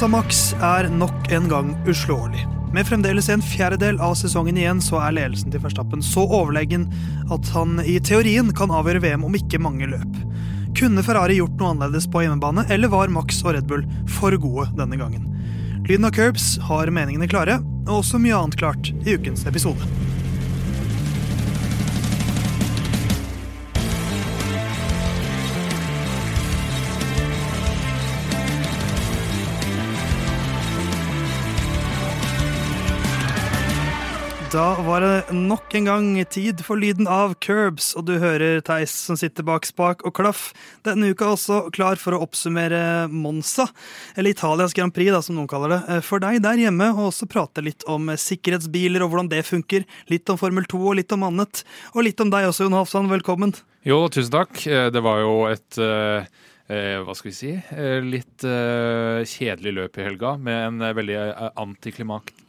Monza Max er nok en gang uslåelig. Med fremdeles en fjerdedel av sesongen igjen så er ledelsen til Verstappen så overlegen at han i teorien kan avgjøre VM om ikke mange løp. Kunne Ferrari gjort noe annerledes på hjemmebane, eller var Max og Red Bull for gode denne gangen? Lyden av Curbs har meningene klare, og også mye annet klart i ukens episode. Da var det nok en gang tid for lyden av Curbs, og du hører Theis som sitter bak spak og klaff. Denne uka også klar for å oppsummere Monza, eller Italias Grand Prix, da, som noen kaller det, for deg der hjemme, og også prate litt om sikkerhetsbiler og hvordan det funker. Litt om Formel 2 og litt om annet. Og litt om deg også, Jon Hafsan, Velkommen. Jo, tusen takk. Det var jo et eh, hva skal vi si, eh, litt eh, kjedelig løp i helga med en eh, veldig eh,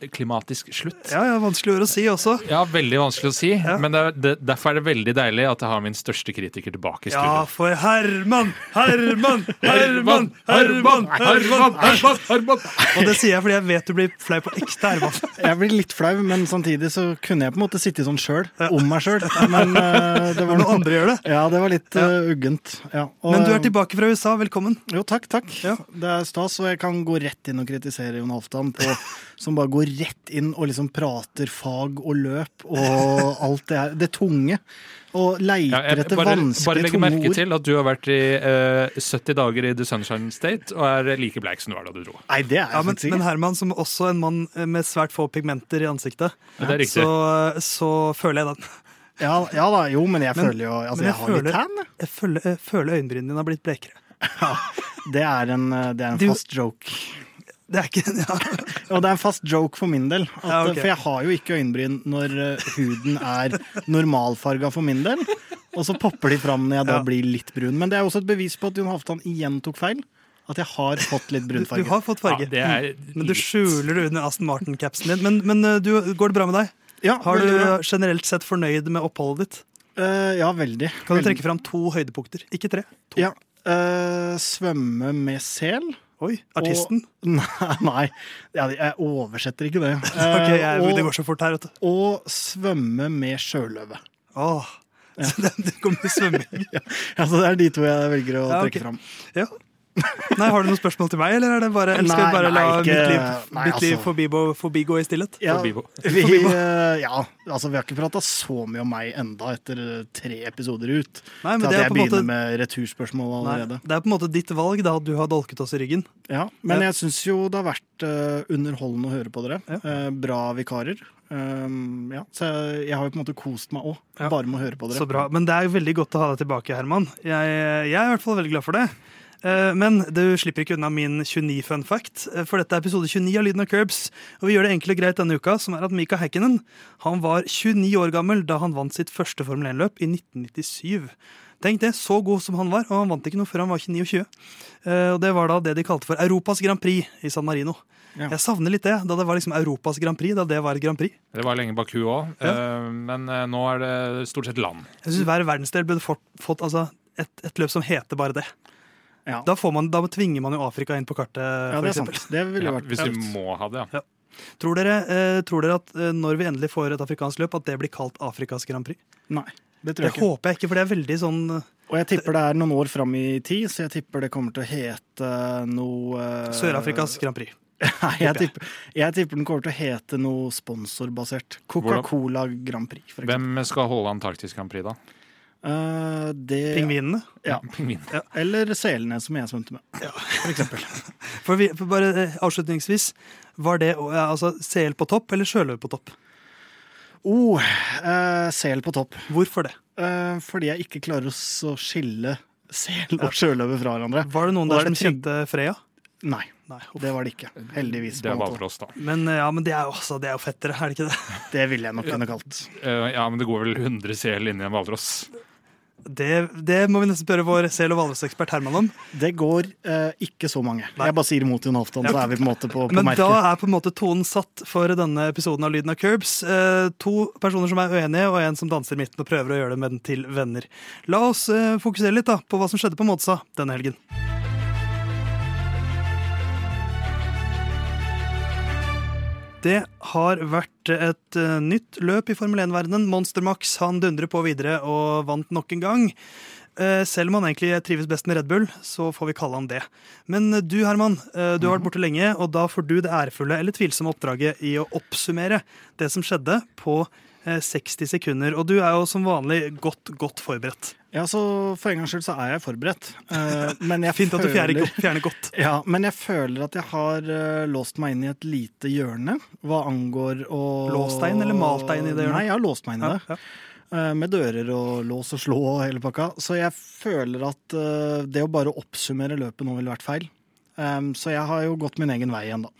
antiklimatisk slutt. Ja, ja, Vanskelig ord å si også. Ja, veldig vanskelig å si. Ja. Men det, det, derfor er det veldig deilig at jeg har min største kritiker tilbake i studio. Ja, for Herman, Herman, Herman, Herman, Herman, Herman, Herman. Og det sier jeg fordi jeg vet du blir flau på ekte, Herman. Jeg blir litt flau, men samtidig så kunne jeg på en måte sitte sånn sjøl, om meg sjøl. Men uh, det var noe andre gjør det. Ja, det var litt uh, uggent. Ja. Og, men du er tilbake fra USA. Velkommen. Jo, takk, takk. Ja. Det er stas, og jeg kan gå rett inn og kritisere Jon Halvdan, som bare går rett inn og liksom prater fag og løp og alt det her. Det tunge. Og leiter ja, etter bare, vanskelige Bare legg merke til at du har vært i uh, 70 dager i The Sunshine State og er like bleik som du var da du dro. Nei, det er ja, men, men, Herman, som også en mann med svært få pigmenter i ansiktet, ja, så, så føler jeg den. Ja, ja, da, jo, men jeg men, føler jo altså, jeg, jeg, har føler, litt tan. Jeg føler, jeg føler øyenbrynene dine har blitt blekere. Ja, det er en, det er en du, fast joke. Det er ikke ja. Og det er en fast joke for min del. At, ja, okay. For jeg har jo ikke øyenbryn når uh, huden er normalfarga for min del. Og så popper de fram når jeg da blir litt brun. Men det er også et bevis på at Jon Halvdan igjen tok feil. At jeg har fått litt brunfarge. Du, du har fått farge, er... men du skjuler det under Aston Martin-capsen din. Men, men uh, du, går det bra med deg? Ja, har du generelt sett fornøyd med oppholdet ditt? Uh, ja, veldig. Kan du trekke fram to høydepunkter? Ikke tre. To. Ja, Uh, svømme med sel. Oi, Artisten? Og, nei, jeg, oversetter ikke det. okay, ok, jeg, og, Det går så fort her, vet du. Og svømme med sjøløve. Åh, ja. det kommer svømming. ja, altså det er de to jeg velger å trekke okay. fram. Ja, Nei, Har du noen spørsmål til meg, eller, er det bare, eller skal vi bare la ikke, mitt liv, nei, mitt liv altså, forbigå i stillhet? Ja, forbibo. Vi, uh, ja, altså vi har ikke prata så mye om meg enda etter tre episoder ut. Nei, men til at jeg begynner måte, med returspørsmål allerede. Nei, det er på en måte ditt valg da at du har dolket oss i ryggen. Ja, Men jeg syns jo det har vært uh, underholdende å høre på dere. Ja. Uh, bra vikarer. Um, ja, så jeg, jeg, har jo på en måte kost meg òg, ja. bare med å høre på dere. Så bra, Men det er jo veldig godt å ha deg tilbake, Herman. Jeg, jeg er i hvert fall veldig glad for det. Eh, men du slipper ikke unna min 29 fun fact, eh, for dette er episode 29 av Lyden av Curbs. Og vi gjør det enkelt og greit denne uka, som er at Mika Häkkinen han var 29 år gammel da han vant sitt første Formel 1-løp i 1997. Tenk det, så god som han var, og han vant ikke noe før han var 29 eh, Og det var da det de kalte for Europas Grand Prix i San Marino. Ja. Jeg savner litt det, da det var liksom Europas Grand Prix. da Det var Grand Prix. Det var lenge Baku òg, ja. men nå er det stort sett land. Jeg syns hver verdensdel burde fått, fått altså, et, et, løp som heter bare det. Ja. Da, man, da, tvinger man jo Afrika inn på kartet. Ja, det er sant. Det ville vært Hvis du må ha det, ja. Tror dere, eh, tror dere, at eh, når vi endelig får et afrikansk løp, at det blir kalt Afrikas Grand Prix? Nei, det tror jeg det ikke. Det håper jeg ikke, for det er veldig sånn eh, Og jeg tipper det er noen år fram i tid, så jeg tipper det kommer til å hete noe eh, Sør-Afrikas Grand Prix. Nei, jeg tipper, jeg tipper, den kommer til å hete noe sponsorbasert. Coca-Cola Grand Prix. For Hvem skal holde Antarktis Grand Prix, da? Uh, det, Pingvinene? Ja. Pingvinene. ja. Eller selene, som jeg svømte med. Ja, for eksempel. for, vi, for bare eh, avslutningsvis, var det altså, sel på topp eller sjøløve på topp? Oh, uh, sel på topp. Hvorfor det? Uh, fordi jeg ikke klarer å skille sel og sjøløve fra hverandre. Var det noen der som kjente Freya? Nei. Nei det var det ikke. Heldigvis. Det var for oss, da. Men, ja, men det er jo altså, det er jo fettere, er det ikke det? Det ville jeg nok kunne kalt. Ja, men det går vel 100 sel inni en hvalross? Det, det, må vi nesten spørre vår sel- og hvalrossekspert Herman om. Det går eh, ikke så mange. Nei. Jeg bare sier imot Jon Halvdan, ja. så er vi på en måte på, på Men merket. da er på en måte tonen satt for denne episoden av Lyden av Curbs. Eh, to personer som er uenige, og en som danser i midten og prøver å gjøre det med den til venner. La oss eh, fokusere litt da, på hva som skjedde på Måtsa denne helgen. Det har vært et uh, nytt løp i Formel 1-verdenen. Monster Max han dundrer på videre og vant nok en gang. Uh, selv om han egentlig trives best med Red Bull, så får vi kalle han det. Men uh, du Herman, du har vært borte lenge, og da får du det ærefulle eller tvilsomme oppdraget i å oppsummere det som skjedde på 60 sekunder. Og du er jo som vanlig godt, godt forberedt. Ja, så For en gangs skyld så er jeg forberedt. Men jeg Fint at du fjerner, fjerner, godt. Ja, Men jeg føler at jeg har låst meg inn i et lite hjørne hva angår å Låst deg inn eller malt deg inn i det hjørnet? Nei, jeg har låst meg inn i det. Ja, ja. Med dører og lås og slå og hele pakka. Så jeg føler at det å bare oppsummere løpet nå ville vært feil. Så jeg har jo gått min egen vei igjen, da.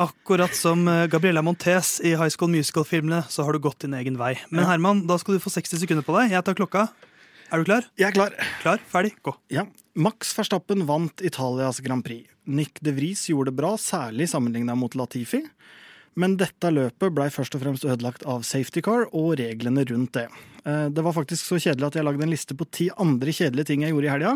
Akkurat som eh, Gabriella Montes i High School Musical-filmene, så har du gått din egen vei. Men Herman, da skal du få 60 sekunder på deg. Jeg tar klokka. Er du klar? Jeg er klar. Klar, ferdig, gå. Ja. Max Verstappen vant Italias Grand Prix. Nick de Vries gjorde det bra, særlig sammenligna mot Latifi. Men dette løpet blei først og fremst ødelagt av safety car og reglene rundt det. Eh, det var faktisk så kjedelig at jeg lagde en liste på ti andre kjedelige ting jeg gjorde i helga,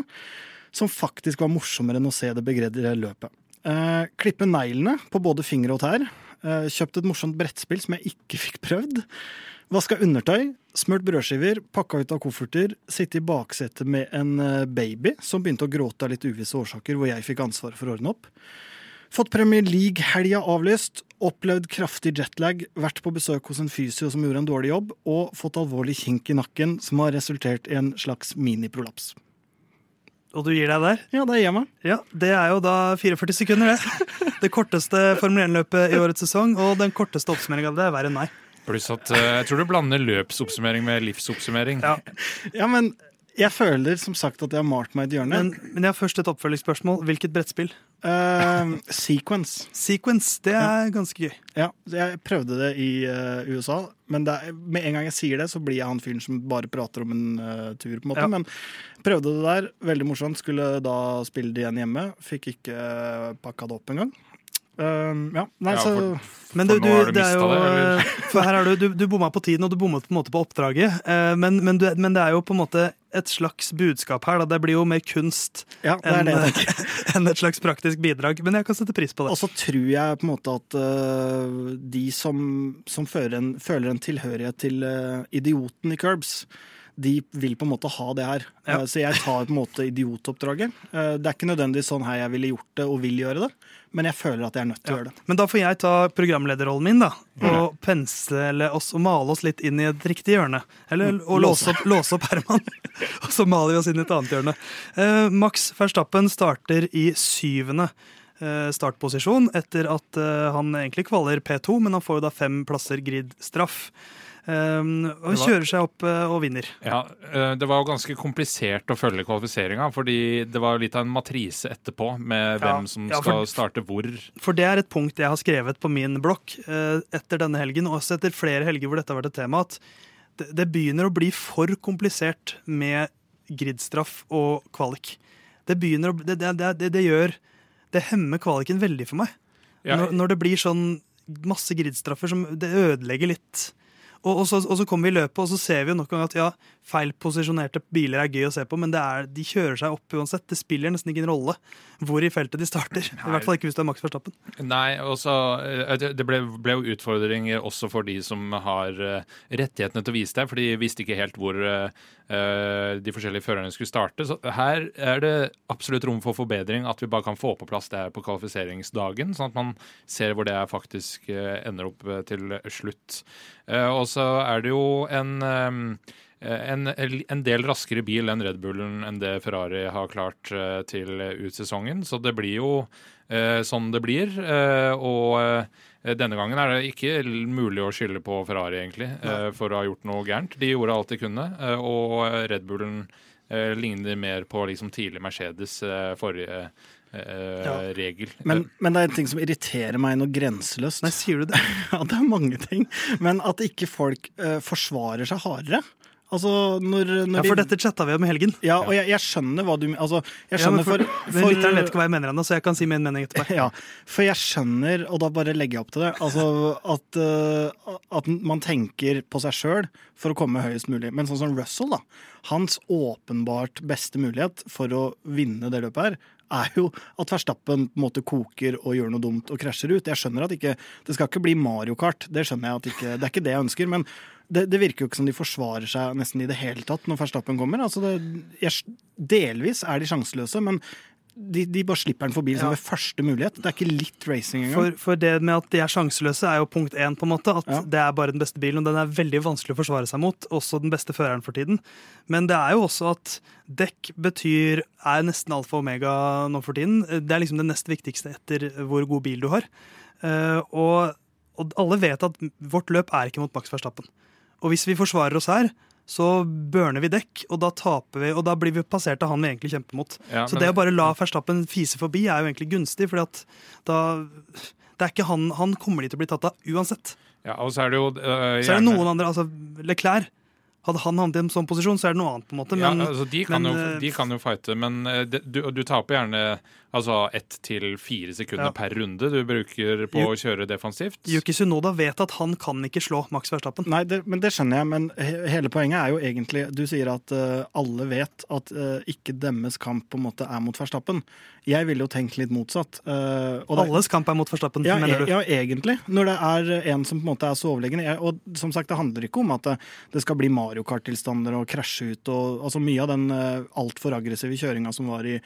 som faktisk var morsommere enn å se det begredde løpet. Uh, klippe neglene på både fingre og tær. Uh, kjøpt et morsomt brettspill som jeg ikke fikk prøvd. Vaska undertøy, smurt brødskiver, pakka ut av kofferter, sitte i baksetet med en uh, baby som begynte å gråte av litt uvisse årsaker, hvor jeg fikk ansvaret for å ordne opp. Fått Premier League-helga avlyst, opplevd kraftig jetlag, vært på besøk hos en fysio som gjorde en dårlig jobb, og fått alvorlig kink i nakken som har resultert i en slags miniprolaps. Og du gir deg der? Ja, det gir jeg meg. Ja, Det er jo da 44 sekunder, det. Det korteste Formel 1-løpet i årets sesong, og den korteste oppsummeringa av det er verre enn nei. Pluss at uh, jeg tror du blander løpsoppsummering med livsoppsummering. Ja, ja men jeg føler som sagt at jeg har malt meg i et hjørne. Men, men, jeg har først et oppfølgingsspørsmål. Hvilket brettspill? Uh, sequence. Sequence, Det er ja. ganske gøy. Ja, Jeg prøvde det i uh, USA, men er, med en gang jeg sier det, så blir jeg han fyren som bare prater om en uh, tur. på en måte, ja. Men prøvde det der. Veldig morsomt. Skulle da spille det igjen hjemme. Fikk ikke uh, pakka det opp engang. Uh, ja, nei, ja, for, så Men du, du det er jo det, For her er du, du, du bomma på tiden, og du bommet på en måte på oppdraget. Uh, men, men, du, men, det er jo på en måte et slags budskap her. Da. Det blir jo mer kunst ja, enn en et slags praktisk bidrag. Men jeg kan sette pris på det. Og så tror jeg på en måte at uh, de som, som en, føler en tilhørighet til idioten i Curbs de vil på en måte ha det her. Ja. Så jeg tar på en måte idiotoppdraget. Det er ikke nødvendigvis sånn her jeg ville gjort det og vil gjøre det men jeg føler at jeg er nødt til ja. å gjøre det. Men da får jeg ta programlederrollen min da, og pensle oss og male oss litt inn i et riktig hjørne. Eller mm. og låse opp, låse opp Herman, og så maler vi oss inn i et annet hjørne. Eh, Max Verstappen starter i syvende eh, startposisjon etter at eh, han egentlig kvaler P2, men han får jo da fem plasser grid-straff. Um, og var, kjører seg opp uh, og vinner. Ja, uh, Det var jo ganske komplisert å følge kvalifiseringa, fordi det var litt av en matrise etterpå med ja, hvem som ja, for, skal starte hvor. For det er et punkt jeg har skrevet på min blokk uh, etter denne helgen, og også etter flere helger hvor dette har vært et tema, at det, det begynner å bli for komplisert med gridstraff og kvalik. Det begynner å det, det, det, gjør Det hemmer kvaliken veldig for meg. Ja. Når, når det blir sånn masse gridstraffer som det ødelegger litt og, og, så, og, så, kommer vi i løpet, og så ser vi jo nok en gang at ja, feil posisjonerte biler er gøy å se på, men er, de kjører seg opp uansett. Det spiller nesten ingen rolle hvor i feltet de starter. Nei. I hvert fall ikke hvis du er Max Verstappen. Nei, også, eh, Det ble, ble, jo utfordring også for de som har eh, rettighetene til å vise det, for de visste ikke helt hvor uh, de forskjellige førerne skulle starte. Så her er det absolutt rom for forbedring, at vi bare kan få på plass det her på kvalifiseringsdagen, sånn at man ser hvor det faktisk ender opp til slutt. Uh, og så er det jo en Eh, en, en, del raskere bil enn Red Bullen enn det Ferrari har klart uh, til ut sesongen. Så det blir jo sånn det blir. Og denne gangen er det ikke mulig å skylde på Ferrari, egentlig, for å ha gjort noe gærent. De gjorde alt de kunne, og Red Bullen ligner mer på liksom, tidlig Mercedes forrige ja. regel. Men, men, det er en ting som irriterer meg noe grenseløst. Nei, sier du det? ja, det er mange ting. Men at ikke folk forsvarer seg hardere. Altså, når, når ja, for de... dette chatta vi om i helgen. Ja, og jeg, jeg skjønner hva du altså, jeg skjønner ja, for, for, for Lytteren vet ikke hva jeg mener ennå, så jeg kan si min mening etterpå. Ja, for jeg skjønner, og da bare legger jeg opp til det, altså, at, uh, at man tenker på seg sjøl for å komme høyest mulig. Men sånn som Russell, da. Hans åpenbart beste mulighet for å vinne det løpet her, er jo at Verstappen på en måte koker og gjør noe dumt og krasjer ut. Jeg skjønner at ikke, Det skal ikke bli Mario Kart, det skjønner jeg at ikke, det er ikke det jeg ønsker. Men det, det virker jo ikke som de forsvarer seg nesten i det hele tatt når Verstappen kommer. Altså det, jeg, delvis er de sjanseløse, men de, de, bare slipper den forbi liksom, ja. ved første mulighet. Det er ikke litt racing engang. For, for det med at de er sjanseløse, er jo punkt én. på en måte, At ja. det er bare den beste bilen, og den er veldig vanskelig å forsvare seg mot. Også den beste føreren for tiden. Men det er jo også at dekk betyr er nesten alfa og omega nå for tiden. Det er liksom det nest viktigste etter hvor god bil du har. Uh, og, og alle vet at vårt løp er ikke mot Max Verstappen. Og hvis vi forsvarer oss her, så burner vi dekk, og da taper vi, og da blir vi passert av han vi egentlig kjemper mot. Ja, så det å bare la Verstappen fise forbi er jo egentlig gunstig, fordi at da det er ikke han, han kommer de til å bli tatt av uansett. Ja, og Så er det jo øh, Så er det noen andre, altså Leclerc hadde han havnet i en sånn posisjon, så er det noe annet. på en måte. Men, ja, altså, de, kan men, jo, eh, de kan jo fighte, men eh, det, du, du, taper gjerne altså ett til fire sekunder ja. per runde du bruker på Juk, å kjøre defensivt. Yuki Sunoda vet at han kan ikke slå Max Verstappen. Nei, det, men det skjønner jeg, men hele poenget er jo egentlig Du sier at uh, alle vet at uh, ikke deres kamp på en måte er mot Verstappen. Jeg ville jo tenkt litt motsatt. Uh, Alles kamp er mot Verstappen, ja, mener du? Ja, egentlig. Når det er en som på en måte er så overlegen. Og som sagt, det handler ikke om at det skal bli Mario Kart-tilstander og krasje ut og altså Mye av den uh, altfor aggressive kjøringa som var i,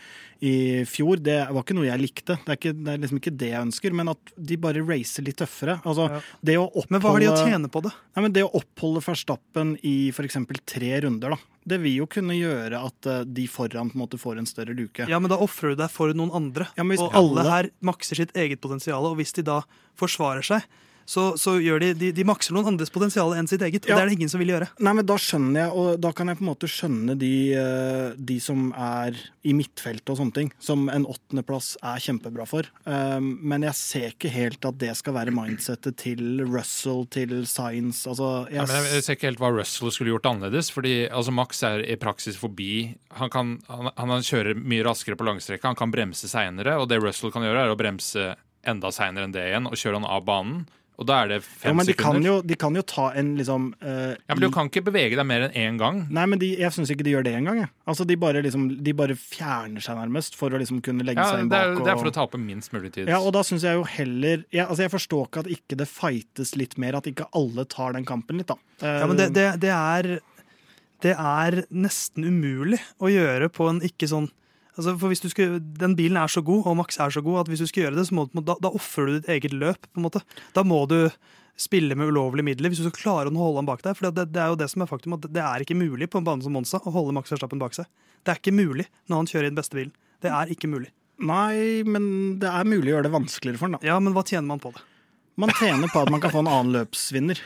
i fjor, det var ikke noe jeg likte. Det er, ikke, det er, liksom ikke det jeg ønsker, men at de bare racer litt tøffere. Altså, ja. det å oppholde, men hva har de å tjene på det? Nei, men det å oppholde Verstappen i f.eks. tre runder, da. Det vil jo kunne gjøre at uh, de foran på en måte får en større luke. Ja, men da ofrer du deg for noen andre. Ja, og alle her makser sitt eget potensial. Og hvis de da forsvarer seg, så, så gjør de, de, de, makser noen andres potensial enn sitt eget. Og ja. det er det ingen som vil gjøre. Nei, men Da skjønner jeg, og da kan jeg på en måte skjønne de, eh, de som er i midtfeltet og sånne ting, som en åttendeplass er kjempebra for. Um, men jeg ser ikke helt at det skal være mindsettet til Russell, til Science. Altså, jeg... Ja, men jeg ser ikke helt hva Russell skulle gjort annerledes. fordi altså, Max er i praksis forbi. Han, kan, han, han kjører mye raskere på langstrekka, han kan bremse seinere. Og det Russell kan gjøre, er å bremse enda seinere enn det igjen og kjøre han av banen. Og da er det fem ja, men de sekunder. Kan jo, de kan jo ta en liksom uh, Ja, Men du kan ikke bevege deg mer enn én gang. Nei, men de, jeg syns ikke de gjør det engang. Altså, de, bare liksom, de bare fjerner seg nærmest for å liksom kunne legge ja, seg inn bak. Er, og, det er for å tape minst mulig tid. Ja, og da syns jeg jo heller jeg, altså, jeg forstår ikke at ikke det fightes litt mer, at ikke alle tar den kampen litt, da. Uh, ja, men det, det, det er det er nesten umulig å gjøre på en ikke sånn Altså, for hvis du skal, Den bilen er så god, og Max er så god, at hvis du skal gjøre det, så må du, da, da ofrer du ditt eget løp. på en måte. Da må du spille med ulovlige midler hvis du skal klare å holde ham bak deg. For det, det, er jo det som er faktum, at det er ikke mulig på en bane som Monza å holde Max Verstappen bak seg. Det er ikke mulig når han kjører i den beste bilen. Det er ikke mulig. Nei, men det er mulig å gjøre det vanskeligere for han da. Ja, men hva tjener man på det? Man tjener på at man kan få en annen løpsvinner.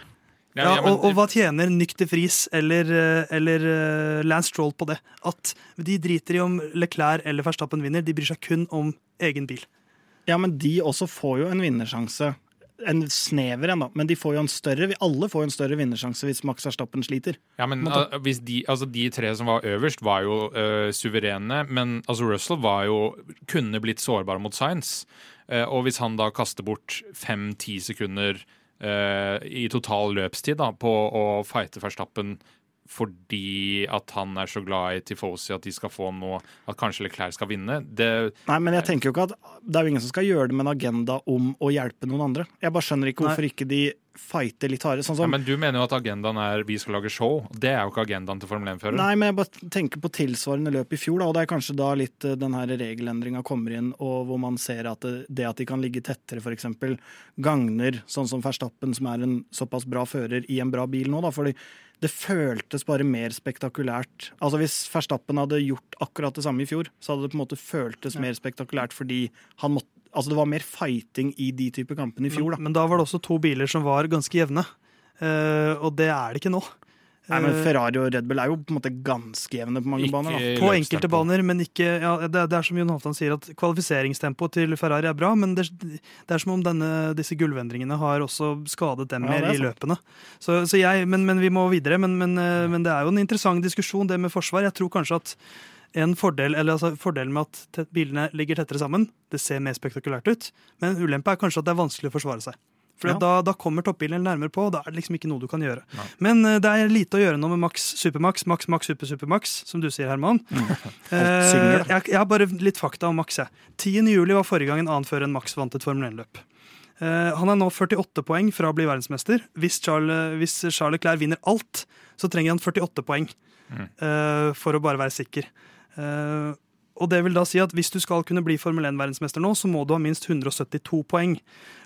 Ja, ja, og, og, hva tjener Nykter Friis eller, eh, eller uh, Lance Stroll på det? At de driter i om Leclerc eller Verstappen vinner, de bryr seg kun om egen bil. Ja, men de også får jo en vinnersjanse. En snever en, da, men de får jo en større, alle får jo en større vinnersjanse hvis Max Verstappen sliter. Ja, men uh, de, altså, de, tre som var øverst, var jo uh, suverene. Men altså, Russell var jo, kunne blitt sårbar mot Science. og hvis han da kaster bort fem-ti sekunder uh, i total løpstid da, på å fighte Verstappen fordi at han er så glad i Tifosi at de skal få noe At kanskje Leclerc skal vinne. Det, Nei, men jeg tenker jo ikke at det er jo ingen som skal gjøre det med en agenda om å hjelpe noen andre. Jeg bare skjønner ikke hvorfor Nei. ikke de fighter litt hardere. Sånn som, ja, men du mener jo at agendaen er vi skal lage show. Det er jo ikke agendaen til Formel 1-fører. Nei, men jeg bare tenker på tilsvarende løp i fjor, da, og det er kanskje da litt eh, den her regelendringa kommer inn, og hvor man ser at det, det at de kan ligge tettere, f.eks. gagner sånn som Verstappen, som er en såpass bra fører i en bra bil nå, da. fordi det føltes bare mer spektakulært. Altså Hvis Verstappen hadde gjort akkurat det samme i fjor, så hadde det på en måte føltes ja. mer spektakulært fordi han måtte Altså det var mer fighting i de type kampene i fjor. Da. Men, men da var det også to biler som var ganske jevne. Uh, og det er det ikke nå. Nei, men Ferrari og Red Bull er jo på en måte ganske jevne på mange ikke baner. Da. På enkelte baner, men ikke ja, det, det, er som Jon Halvdan sier, at kvalifiseringstempoet til Ferrari er bra, men det, det er som om denne, disse gulvendringene har også skadet dem ja, mer i løpene. Så, så jeg, men, men, vi må videre. Men, men, eh, men, det er jo en interessant diskusjon, det med forsvar. Jeg tror kanskje at en fordel, eller altså Fordelen med at bilene ligger tettere sammen, det ser mer spektakulært ut. Men en ulempe er kanskje at det er vanskelig å forsvare seg. For ja. da, da, kommer toppbilen nærmere på, og da er det liksom ikke noe du kan gjøre. Nei. Men uh, det er lite å gjøre nå med Max Supermax, Max Max Super Supermax, som du sier, Herman. Mm. uh, jeg, jeg, har bare litt fakta om Max. 10. juli var forrige gang en annen før en Max vant et Formel 1-løp. Uh, han er nå 48 poeng fra å bli verdensmester. Hvis Charles, hvis Charles Leclerc vinner alt, så trenger han 48 poeng mm. for å bare være sikker. Uh, og det vil da si at Hvis du skal kunne bli Formel 1-verdensmester nå, så må du ha minst 172 poeng.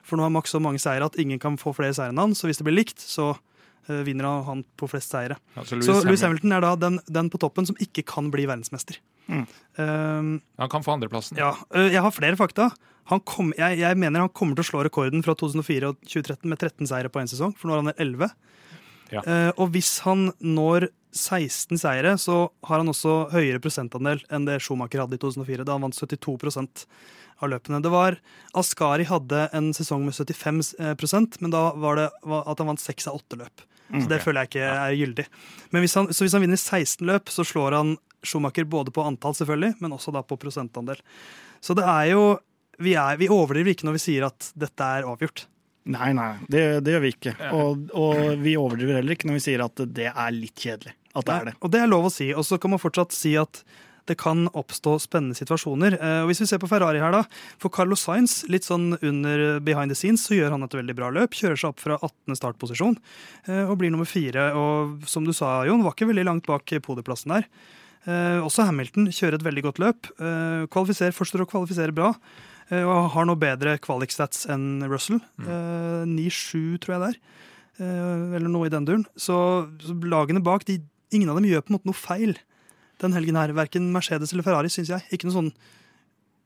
For nå har Max så mange seire at ingen kan få flere seire enn han. Så hvis det blir likt, så uh, vinner han på flest seire. Ja, så Louis, så Louis Hamilton er da den, den, på toppen som ikke kan bli verdensmester. Mm. Um, han kan få andreplassen. Ja, jeg har flere fakta. Kom, jeg, jeg, mener han kommer til å slå rekorden fra 2004 og 2013 med 13 seire på én sesong, for nå har han 11. Ja. Uh, og hvis han når 16 seire, så har han også høyere prosentandel enn det Schumacher hadde i 2004, da han vant 72 av løpene. Det var Askari hadde en sesong med 75% men da var det at han vant 6 av 8 løp. Så det okay. føler jeg ikke er gyldig. Men hvis han, så hvis han vinner 16 løp, så slår han Schumacher både på antall, selvfølgelig, men også da på prosentandel. Så det er jo Vi, er, vi overdriver ikke når vi sier at dette er avgjort. Nei, nei, det, det gjør vi ikke. Og, og, vi overdriver heller ikke når vi sier at det er litt kjedelig. At det er det. Og det er lov å si. Og så kan man fortsatt si at det kan oppstå spennende situasjoner. Eh, og hvis vi ser på Ferrari her, da. For Carlos Sainz, litt sånn under behind the scenes, så gjør han et veldig bra løp. Kjører seg opp fra 18. startposisjon eh, og blir nummer fire. Og som du sa, Jon, var ikke veldig langt bak podieplassen der. Eh, også Hamilton kjører et veldig godt løp. Kvalifiserer, forstår å kvalifisere bra. Og har nå bedre kvalik-stats enn Russell. Mm. 9-7, tror jeg det er. Eller noe i den duren. Så, så lagene bak, de, ingen av dem gjør på en måte noe feil den helgen her. Verken Mercedes eller Ferrari, syns jeg. Ikke noe sånn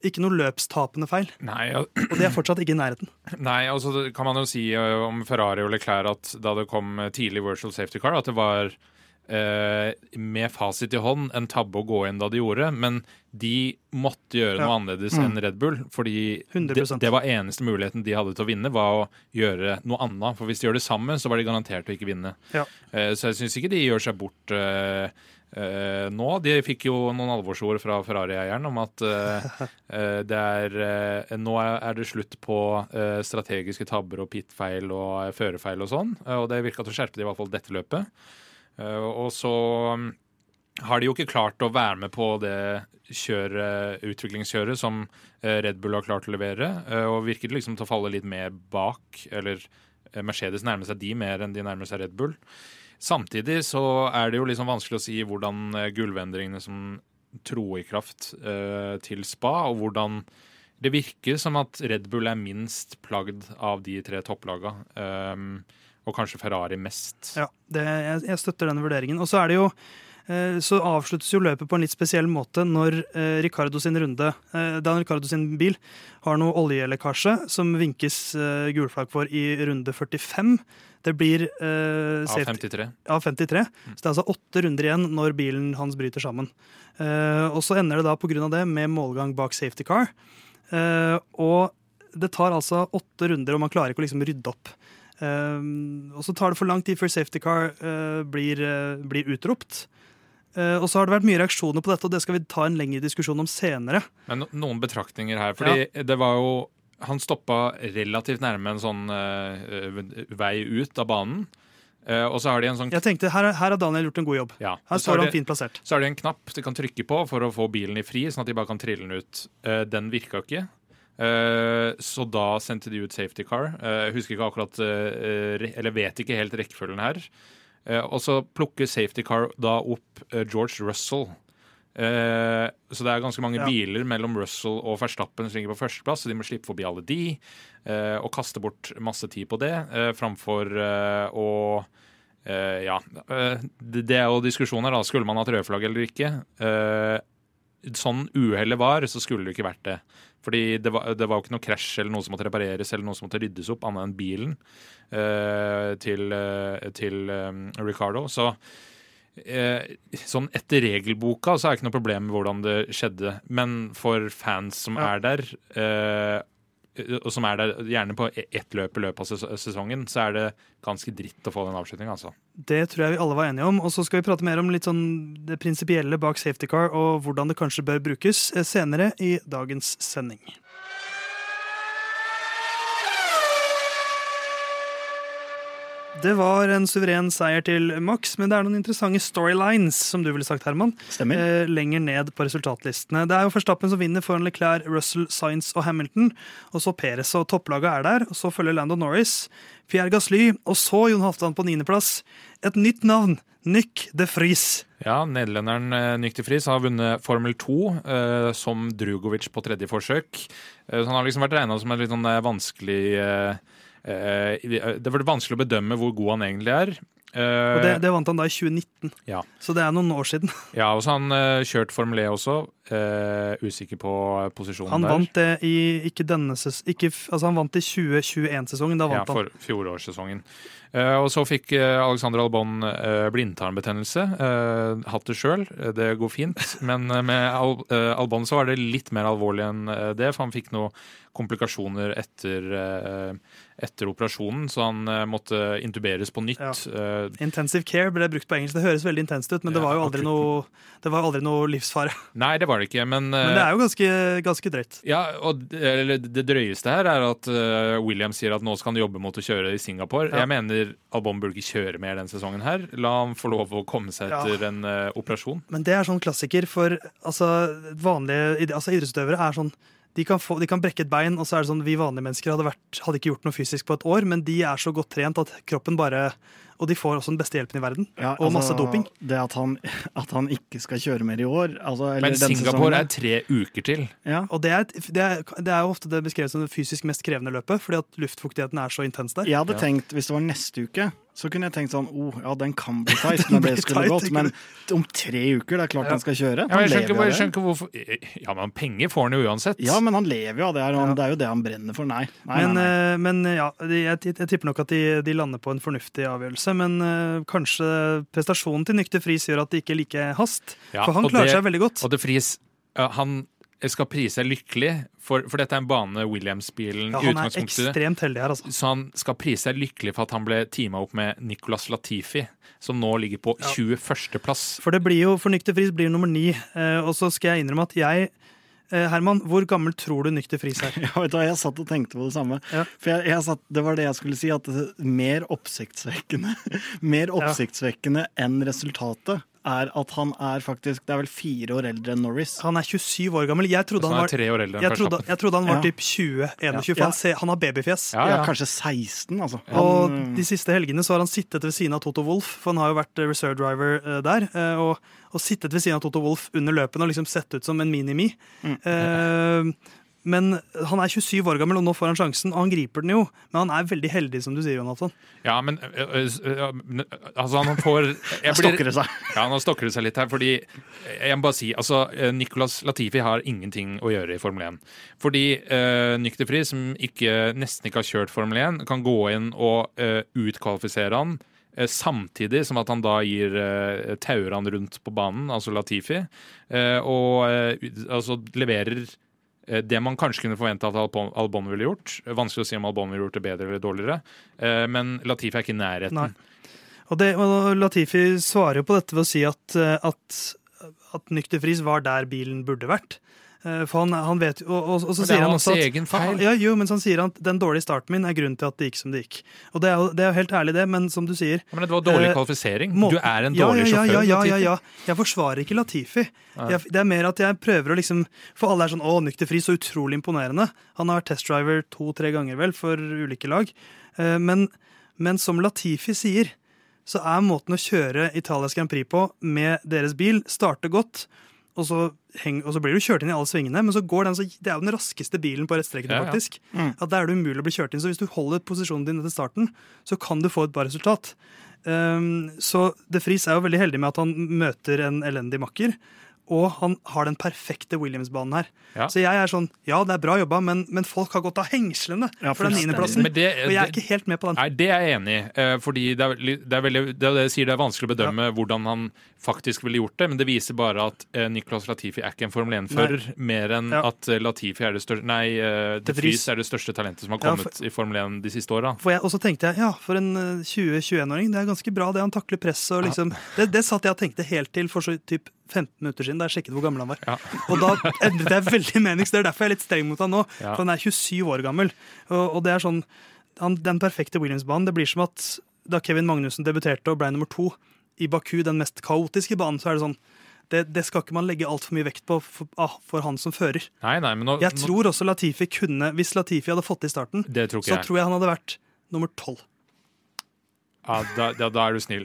ikke noe løpstapende feil. Nei, og, og det er fortsatt ikke i nærheten. Nei, altså kan man jo si om Ferrari og Leclerc at da det kom tidlig virtual safety car, at det var eh, med fasit i hånd en tabbe å gå inn da de gjorde, men de måtte gjøre noe annerledes mm. enn Red Bull. Fordi det, det, var eneste muligheten de hadde til å vinne, var å gjøre noe annet. For hvis de gjør det sammen, så var de garantert å ikke vinne. Ja. Eh, så jeg syns ikke de gjør seg bort eh, Uh, nå. De fikk jo noen alvorsord fra Ferrari-eieren om at uh, uh, det er Nå er det slutt på strategiske tabber og pittfeil og førerfeil og sånn. og det virka til å skjerpe det i hvert fall dette løpet. Eh, og så um, har de jo ikke klart å være med på det kjøret, utviklingskjøret som eh, Red Bull har klart å levere, eh, og virker liksom til å falle litt mer bak. Eller Mercedes nærmer seg de mer enn de nærmer seg Red Bull. Samtidig så er det jo liksom vanskelig å si hvordan gulvendringene som tro i kraft til spa, og hvordan det virker som at Red Bull er minst plagd av de tre topplaga. Um, og kanskje Ferrari mest. Ja, det, jeg, jeg, støtter den vurderingen. Og så er det jo eh, så avsluttes jo løpet på en litt spesiell måte når eh, Ricardo sin runde eh, Da Ricardo sin bil har noe oljelekkasje som vinkes eh, gulflagg for i runde 45. Det blir eh, Av 53. Av 53. Mm. Så det er altså åtte runder igjen når bilen hans bryter sammen. Og så ender det da pga. det med målgang bak safety car. Og det tar altså åtte runder, og man klarer ikke å liksom rydde opp. Um, og så tar det for lang tid før safety car uh, blir, uh, blir, utropt. Uh, og så har det vært mye reaksjoner på dette, og det skal vi ta en lengre diskusjon om senere. Men no noen betraktninger her. fordi ja. det var jo Han stoppa relativt nærme en sånn vei ut av banen. og så har de en sånn Jeg tenkte, Her, her har Daniel gjort en god jobb. Ja. Her står han fint plassert. Så har de en knapp de kan trykke på for å få bilen i fri, sånn at de bare kan trille den ut. den virka ikke. Uh, så da sendte de ut safety car. Uh, jeg husker ikke akkurat uh, Eller vet ikke helt rekkefølgen her. og så plukker safety car da opp George Russell. så det er ganske mange ja. biler mellom Russell og Verstappen som ligger på førsteplass, så de må slippe forbi alle de. og kaste bort masse tid på det, framfor å Ja. Det, det er jo diskusjoner, da. Skulle man hatt rødflagg eller ikke? sånn uhellet var, så skulle det ikke vært det. Fordi det var, det var jo ikke noe krasj eller noe som måtte repareres eller noe som måtte ryddes opp, annet enn bilen uh, til, uh, til um, Ricardo. Så uh, sånn etter regelboka så er det ikke noe problem med hvordan det skjedde. Men for fans som ja. er der, og som er der gjerne på e-, ett løp i løpet av sesongen, så er det ganske dritt å få den avslutninga, altså. Det tror jeg vi alle var enige om. Og så skal vi prate mer om litt sånn det prinsipielle bak safety car, og hvordan det kanskje bør brukes eh, senere i dagens sending. Det var en suveren seier til Max, men det er noen interessante storylines, som du ville sagt, Herman. Stemmer. Eh, lenger ned på resultatlistene. Det er jo Verstappen som vinner foran Leclerc, Russell, Science og Hamilton. Og så Perez og topplaget er der. Og så følger Lando Norris, Pierre Gasly, og så Jon Halvdan på niendeplass. Et nytt navn. Nyck de Vries. Ja, nederlenderen eh, Nyk de Vries har vunnet Formel 2 eh, som Drugovic på tredje forsøk. Eh, så han har liksom vært regna som en litt sånn eh, vanskelig eh, Det var vanskelig å bedømme hvor god han egentlig er. Eh, Og det, det vant han da i 2019, Ja. så det er noen år siden. ja, og så har han eh, kjørt Formel E også. Eh, usikker på posisjonen Han der. vant det i ikke denne ses ikke, Altså han vant i 2021-sesongen. Da Ja, vant ja, for fjorårssesongen. Uh, og så fikk eh, Alexander Albon uh, blindtarmbetennelse. Hatt det sjøl, det går fint. Men med Al Albon så var det litt mer alvorlig enn det, for han fikk noen komplikasjoner etter, etter operasjonen, så han måtte intuberes på nytt. Ja. Intensive care ble brukt på engelsk. Det høres veldig intenst ut, men det var jo aldri noe, det var aldri noe livsfare. nei, det var det ikke, men, eh, Men det er jo ganske, ganske drøyt. Ja, og det, det drøyeste her er at uh, William sier at nå skal han jobbe mot å kjøre i Singapore. Ja. Jeg mener Albon burde ikke kjøre mer den sesongen her. La han få lov å komme seg Ja. etter en uh, operasjon. Men det er sånn klassiker for altså, vanlige altså, idrettsutøvere er sånn de kan, få, de kan brekke et bein, og så er det sånn vi vanlige mennesker hadde, vært, hadde ikke gjort noe fysisk på et år, men de er så godt trent at kroppen bare Og de får også den beste hjelpen i verden. Ja, og masse altså, doping. Det at han, at han ikke skal kjøre mer i år altså, eller Men denne Singapore sesongen, er tre uker til. ja. Og det er, det, er, det er jo ofte det beskrevet som det fysisk mest krevende løpet, fordi at luftfuktigheten er så intens der. Jeg hadde Ja. tenkt, Hvis det var neste uke, så kunne jeg tenkt sånn oh, ja, den kan bli tight men det skulle gått. Men om tre uker, det er klart Ja. han skal kjøre. Ja, men jeg skjønner jeg skjønner hvorfor Ja, men penger får han jo uansett. Ja, men han lever jo av det. her, Ja. Det er jo det han brenner for. Nei. nei, Men, nei, nei. eh, men ja, jeg, jeg tipper nok at de, de lander på en fornuftig avgjørelse. Men uh, kanskje prestasjonen til Nykter Friis gjør at det ikke er like hast. Ja, for han klarer det- seg veldig godt. Og det fris, uh, han skal prise seg lykkelig, for, for dette er en bane Williams-bilen Ja, i han er ekstremt heldig her, altså. Så han skal prise seg lykkelig for at han ble teama opp med Nicolas Latifi, som nå ligger på Ja. 21.-plass. For det blir jo, for Nykter Friis blir nummer ni. Eh, og så skal jeg innrømme at jeg eh, Herman, hvor gammel tror du Nykter Friis er? Ja, vet du, jeg satt og tenkte på det samme. Ja. For jeg, jeg satt, Det var det jeg skulle si. At mer oppsiktsvekkende Mer oppsiktsvekkende enn resultatet er at han er faktisk Det er vel fire år eldre enn Norris. Han er 27 år gammel. Jeg trodde han han var, tre år eldre enn jeg trodde, jeg trodde han var Ja. typ 20-21, for Ja. han, han har babyfjes. Ja, Ja, ja. kanskje 16, altså. Og de siste helgene så har han sittet ved siden av Toto Wolff, for han har jo vært eh, reserve driver eh, der. eh, Og, og sittet ved siden av Toto Wolff under løpene og liksom sett ut som en mini-me. Mm. Eh, men han er 27 år gammel, og nå får han sjansen, og han griper den jo. Men han er veldig heldig, som du sier, Jonathan. Ja, men ø, ø, men, altså, han får jeg stokker det seg. Ja, nå stokker det seg litt her, fordi jeg må bare si altså, eh, Nicolas Latifi har ingenting å gjøre i Formel 1. Fordi uh, Nykterfri, som ikke, nesten ikke har kjørt Formel 1, kan gå inn og uh, utkvalifisere han. eh, Samtidig som at han da gir uh, tauer han rundt på banen, altså Latifi, uh, og uh, altså leverer eh, det man kanskje kunne forvente at Albon, ville gjort. Vanskelig å si om Albon ville gjort det bedre eller dårligere, eh, men Latifi er ikke i nærheten. Nei. Og, det, og Latifi svarer jo på dette ved å si at, eh, at, at Nykter Friis var der bilen burde vært. Eh, For han, han vet og, og, og så sier er han også at egen feil. Ja, jo, men så han sier at den dårlige starten min er grunnen til at det gikk som det gikk. Og det er jo, det er jo helt ærlig, det, men som du sier Men det var dårlig Eh, kvalifisering. Må, Du er en Ja, dårlig ja, sjåfør. Ja, ja, ja, ja. Jeg forsvarer ikke Latifi. Jeg, det er mer at jeg prøver å liksom For alle er sånn 'Å, nykterfri, så utrolig imponerende'. Han har vært testdriver to-tre ganger, vel, for ulike lag. Eh, Men, men som Latifi sier, så er måten å kjøre Italias Grand Prix på med deres bil, starte godt. Og så, heng, og så blir du kjørt inn i alle svingene, men så går den så, det er jo den raskeste bilen på rettstreken. Ja, ja. faktisk. Mm. At Da er det umulig å bli kjørt inn. Så hvis du holder posisjonen din etter starten, så kan du få et bra resultat. Um, så De Vries er jo veldig heldig med at han møter en elendig makker. Og han har den perfekte Williams-banen her. Ja. Så jeg er sånn, ja, det er bra jobba, men, men folk har gått av hengslene Ja, for den niendeplassen. Og jeg er ikke helt med på den. nei, det er jeg enig i. eh, Fordi det er, det er veldig det, er det sier, det er vanskelig å bedømme hvordan han faktisk ville gjort det, men det viser bare at eh, Nicolas Latifi er ikke en Formel 1-fører, mer enn Ja. at eh, Latifi er det største Nei, uh, De De Vries. Er det største talentet som har Ja, kommet i Formel 1 de siste åra. Og så tenkte jeg, ja, for en eh, 20-21-åring, det er ganske bra det han takler press og liksom det, det satt jeg og tenkte helt til for så typ 15 minutter siden, da jeg sjekket hvor gammel han var. Ja. Og da endret jeg veldig mening, så det er derfor jeg er litt streng mot han nå. Ja. For han er 27 år gammel. Og, og det er sånn han, Den perfekte Williams-banen, det blir som at da Kevin Magnussen debuterte og ble nummer to i Baku, den mest kaotiske banen, så er det sånn det, det skal ikke man legge altfor mye vekt på for, ah, for, han som fører. Nei, nei, men nå, jeg tror også Latifi kunne Hvis Latifi hadde fått i starten, tror så jeg. tror jeg han hadde vært nummer tolv. Ja, da, da, da er du snill.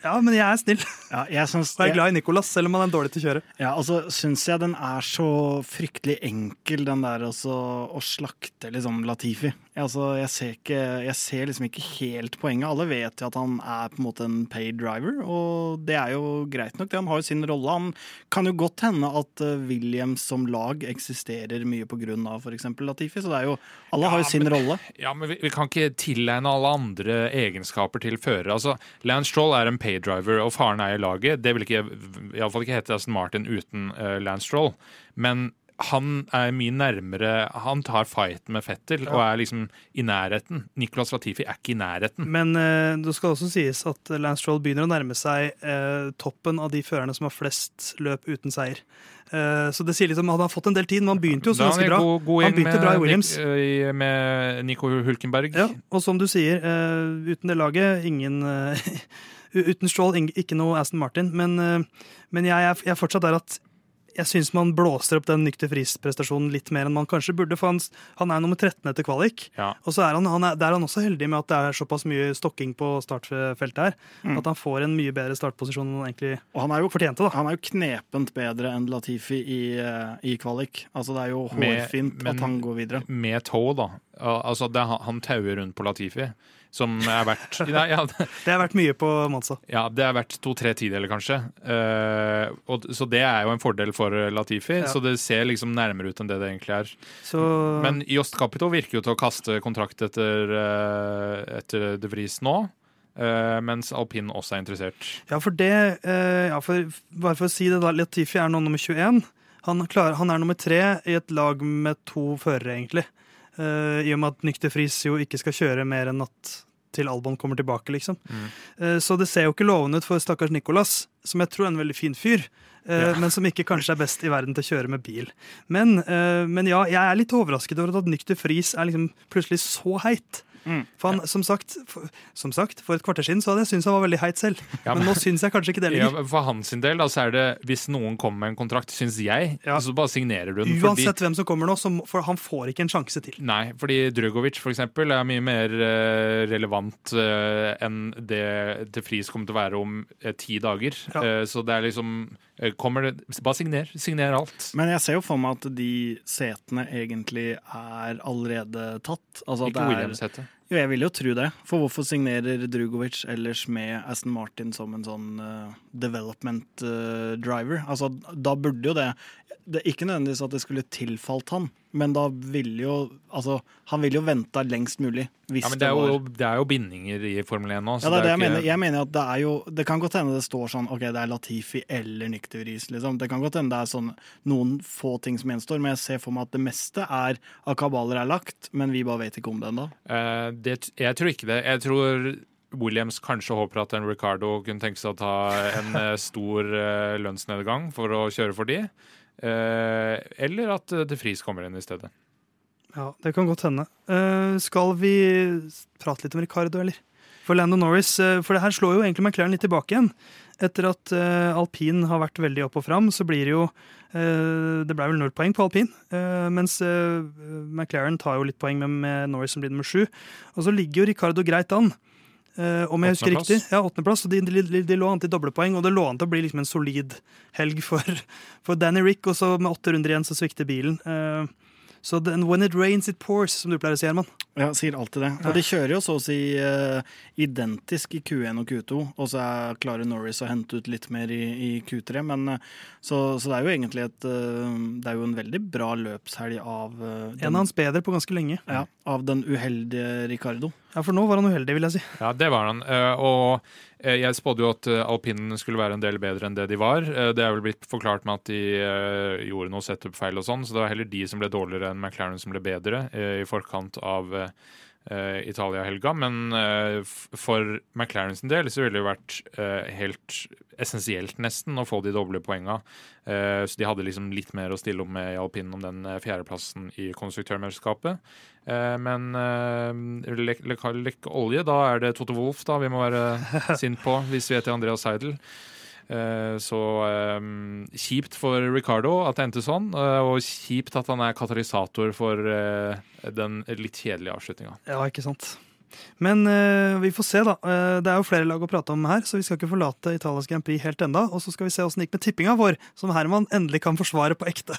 Ja, men jeg er snill. Ja, jeg, synes, jeg er glad i Nicolas, selv om han er dårlig til å kjøre. Ja, og så syns jeg den er så fryktelig enkel, den der også, å slakte liksom Latifi. Altså, jeg, ser ikke, jeg ser liksom ikke helt poenget. Alle vet jo at han er på en måte en paid driver, og det er jo greit nok. det. Han har jo sin rolle. Han kan jo godt hende at eh, Williams som lag eksisterer mye av f.eks. Latifi, så det er jo Alle ja, har jo sin men, rolle. Ja, men vi, vi, kan ikke tilegne alle andre egenskaper til fører. Altså, Lance Stroll er en paid driver, og faren er i laget. Det vil ikke, iallfall ikke hete Aston Martin uten uh, Lance Stroll. Men han er mye nærmere Han tar fighten med Fettel ja. og er liksom i nærheten. Nicolas Latifi er ikke i nærheten. Men eh, det skal også sies at Lance Stroll begynner å nærme seg eh, toppen av de førerne som har flest løp uten seier. Eh, så det sier litt om at han har fått en del tid, men han begynte jo så ganske bra. God, god han begynte bra i Williams. Med Nico Hulkenberg. Ja, og som du sier, eh, uten det laget, ingen Uten Stroll, ikke noe Aston Martin. Men, eh, men jeg, jeg er fortsatt der at jeg syns man blåser opp den Nykter frist-prestasjonen litt mer enn man kanskje burde. For han, han er nummer 13 etter kvalik. Ja. Og så er han, han er, der er han også heldig med at det er såpass mye stokking på startfeltet her. Mm. At han får en mye bedre startposisjon enn han egentlig og han er jo, fortjente. da. Han er jo knepent bedre enn Latifi i, eh, i kvalik. Altså Det er jo hårfint med, at han går videre. Med tå, da. Altså, det, Han tauer rundt på Latifi som er verdt nei, ja, Det er verdt mye på Monza. Ja, det er verdt to-tre tideler, kanskje. Uh, og, så det er jo en fordel for Latifi. Ja. Så det ser liksom nærmere ut enn det det egentlig er. Så... Men Jost Capito virker jo til å kaste kontrakt etter, uh, etter De Vries nå. Uh, mens alpin også er interessert. Ja, for det ja, for, Bare for å si det, da. Latifi er nå nummer 21. Han, klar, han er nummer tre i et lag med to førere, egentlig. Uh, I og med at Nykter Friis jo ikke skal kjøre mer enn at til Albon kommer tilbake, liksom. Mm. Uh, så det ser jo ikke lovende ut for stakkars Nicolas, som jeg tror er en veldig fin fyr. Uh, ja. Men som ikke kanskje er best i verden til å kjøre med bil. Men, men ja, jeg er litt overrasket over at Nykter Friis er liksom plutselig så heit. Mm. For han, som, sagt, for, som, sagt, for et kvarter siden så hadde jeg syntes han var veldig heit selv. Ja, men, men, nå syns jeg kanskje ikke det lenger. Ja, for hans del da, så er det hvis noen kommer med en kontrakt, syns jeg, ja. så bare signerer du den. Uansett fordi, hvem som kommer nå, så, for han får ikke en sjanse til. Nei, fordi Drugovic for eksempel, er mye mer uh, relevant uh, enn det til Friis kommer til å være om uh, ti dager. Uh, så det er liksom Kommer det, Bare signer. Signer alt. Men jeg ser jo for meg at de setene egentlig er allerede tatt. Altså ikke Williams-sete. Jo, jeg vil jo tro det. For hvorfor signerer Drugovic ellers med Aston Martin som en sånn uh, development uh, driver? Altså, da burde jo det, det Ikke nødvendigvis at det skulle tilfalt han, men da ville jo Altså, han ville jo venta lengst mulig. Hvis ja, men det, er jo, det er jo bindinger i Formel 1 nå. ja, det er det jeg ikke... mener. Jeg mener at det er jo Det kan godt hende det står sånn OK, det er Latifi eller Nykteris, liksom. Det kan godt hende det er sånn noen få ting som gjenstår, men jeg ser for meg at det meste er av kabaler er lagt, men vi bare vet ikke om det ennå. Uh, jeg tror ikke det. Jeg tror Williams kanskje håper at en Ricardo kunne tenke seg å ta en eh, stor uh, lønnsnedgang for å kjøre for de. Uh, eller at De Vries kommer inn i stedet. Ja, det kan godt hende. Uh, skal vi prate litt om Ricardo, eller? For Lando Norris, for det her slår jo egentlig McLaren litt tilbake igjen. Etter at alpin har vært veldig opp og fram, så blir det jo Det ble vel null poeng på alpin. mens McLaren tar jo litt poeng med Norris som blir nummer sju. Og så ligger jo Ricardo greit an. Uh, om jeg husker riktig. Ja, åttendeplass. De, de, de, de, lå an til doblepoeng, og det lå an til å bli liksom en solid helg for, for Danny Rick. Og så med åtte runder igjen så svikter bilen. Uh, så so when it rains, it pours, som du pleier å si, Herman. Ja, sier alltid det. Og de kjører jo så å si uh, identisk i Q1 og Q2, og så er, klarer Norris å hente ut litt mer i, i Q3. Men, uh, så, så, det er jo egentlig et uh, Det er jo en veldig bra løpshelg av den, En av hans bedre på ganske lenge. Ja, Av den uheldige Ricardo. Ja, for nå var han uheldig, vil jeg si. Ja, det var han. Og jeg spådde jo at alpinen skulle være en del bedre enn det de var. Det er vel blitt forklart med at de gjorde noe setup-feil og sånn, så det var heller de som ble dårligere enn McLaren som ble bedre i forkant av uh, Italia-helga. Men uh, for McLaren sin del så ville det vært uh, helt essensielt, nesten, å få de doble poenga. Så de hadde liksom litt mer å stille opp med i alpinen om den fjerdeplassen i konstruktørmesterskapet. Men lekk lek, lek olje, da er det Toto Wolff da vi må være sint på, hvis vi heter Andreas Seidel. Så um, kjipt for Ricardo at det endte sånn, og kjipt at han er katalysator for uh, den litt kjedelige avslutninga. Ja, ikke sant. Men uh, vi får se, da. Det er jo flere lag å prate om her, så vi skal ikke forlate Italias Grand Prix helt enda. Og så skal vi se åssen det gikk med tippinga vår, som Herman endelig kan forsvare på ekte.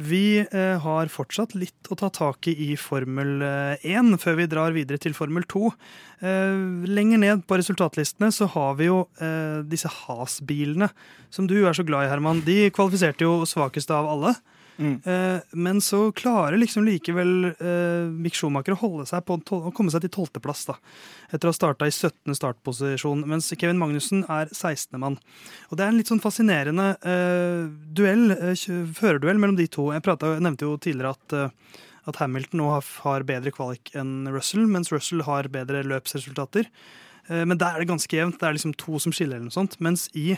Vi uh, har fortsatt litt å ta tak i i Formel 1 før vi drar videre til Formel 2. lenger ned på resultatlistene så har vi jo disse Has-bilene, som du er så glad i, Herman. De kvalifiserte jo svakeste av alle. Mm. Eh, men så klarer liksom likevel eh, Mick Schumacher å holde seg på å komme seg til tolvteplass, etter å ha starta i 17. startposisjon, mens Kevin Magnussen er 16. mann. Og Det er en litt sånn fascinerende eh, duell, eh, førerduell mellom de to. Jeg, pratet, jeg nevnte jo tidligere at, eh, at Hamilton nå har bedre kvalik enn Russell, mens Russell har bedre løpsresultater. Men der er det ganske jevnt. Det er liksom to som skiller, eller noe sånt. Mens i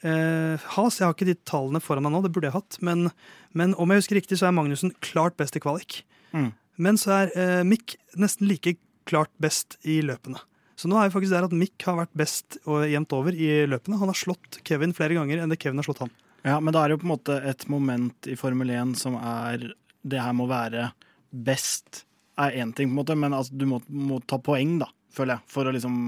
Uh, Has, jeg har ikke de tallene foran meg nå, det burde jeg hatt. Men, men om jeg husker riktig, så er Magnussen klart best i kvalik. Mm. Men så er eh, Mick nesten like klart best i løpene. Så nå er vi faktisk der at Mick har vært best og jevnt over i løpene. Han har slått Kevin flere ganger enn det Kevin har slått han. Ja, Men da er det jo på en måte et moment i Formel 1 som er Det her må være best er én ting, på en måte, men altså, du må, må ta poeng, da, føler jeg. For å liksom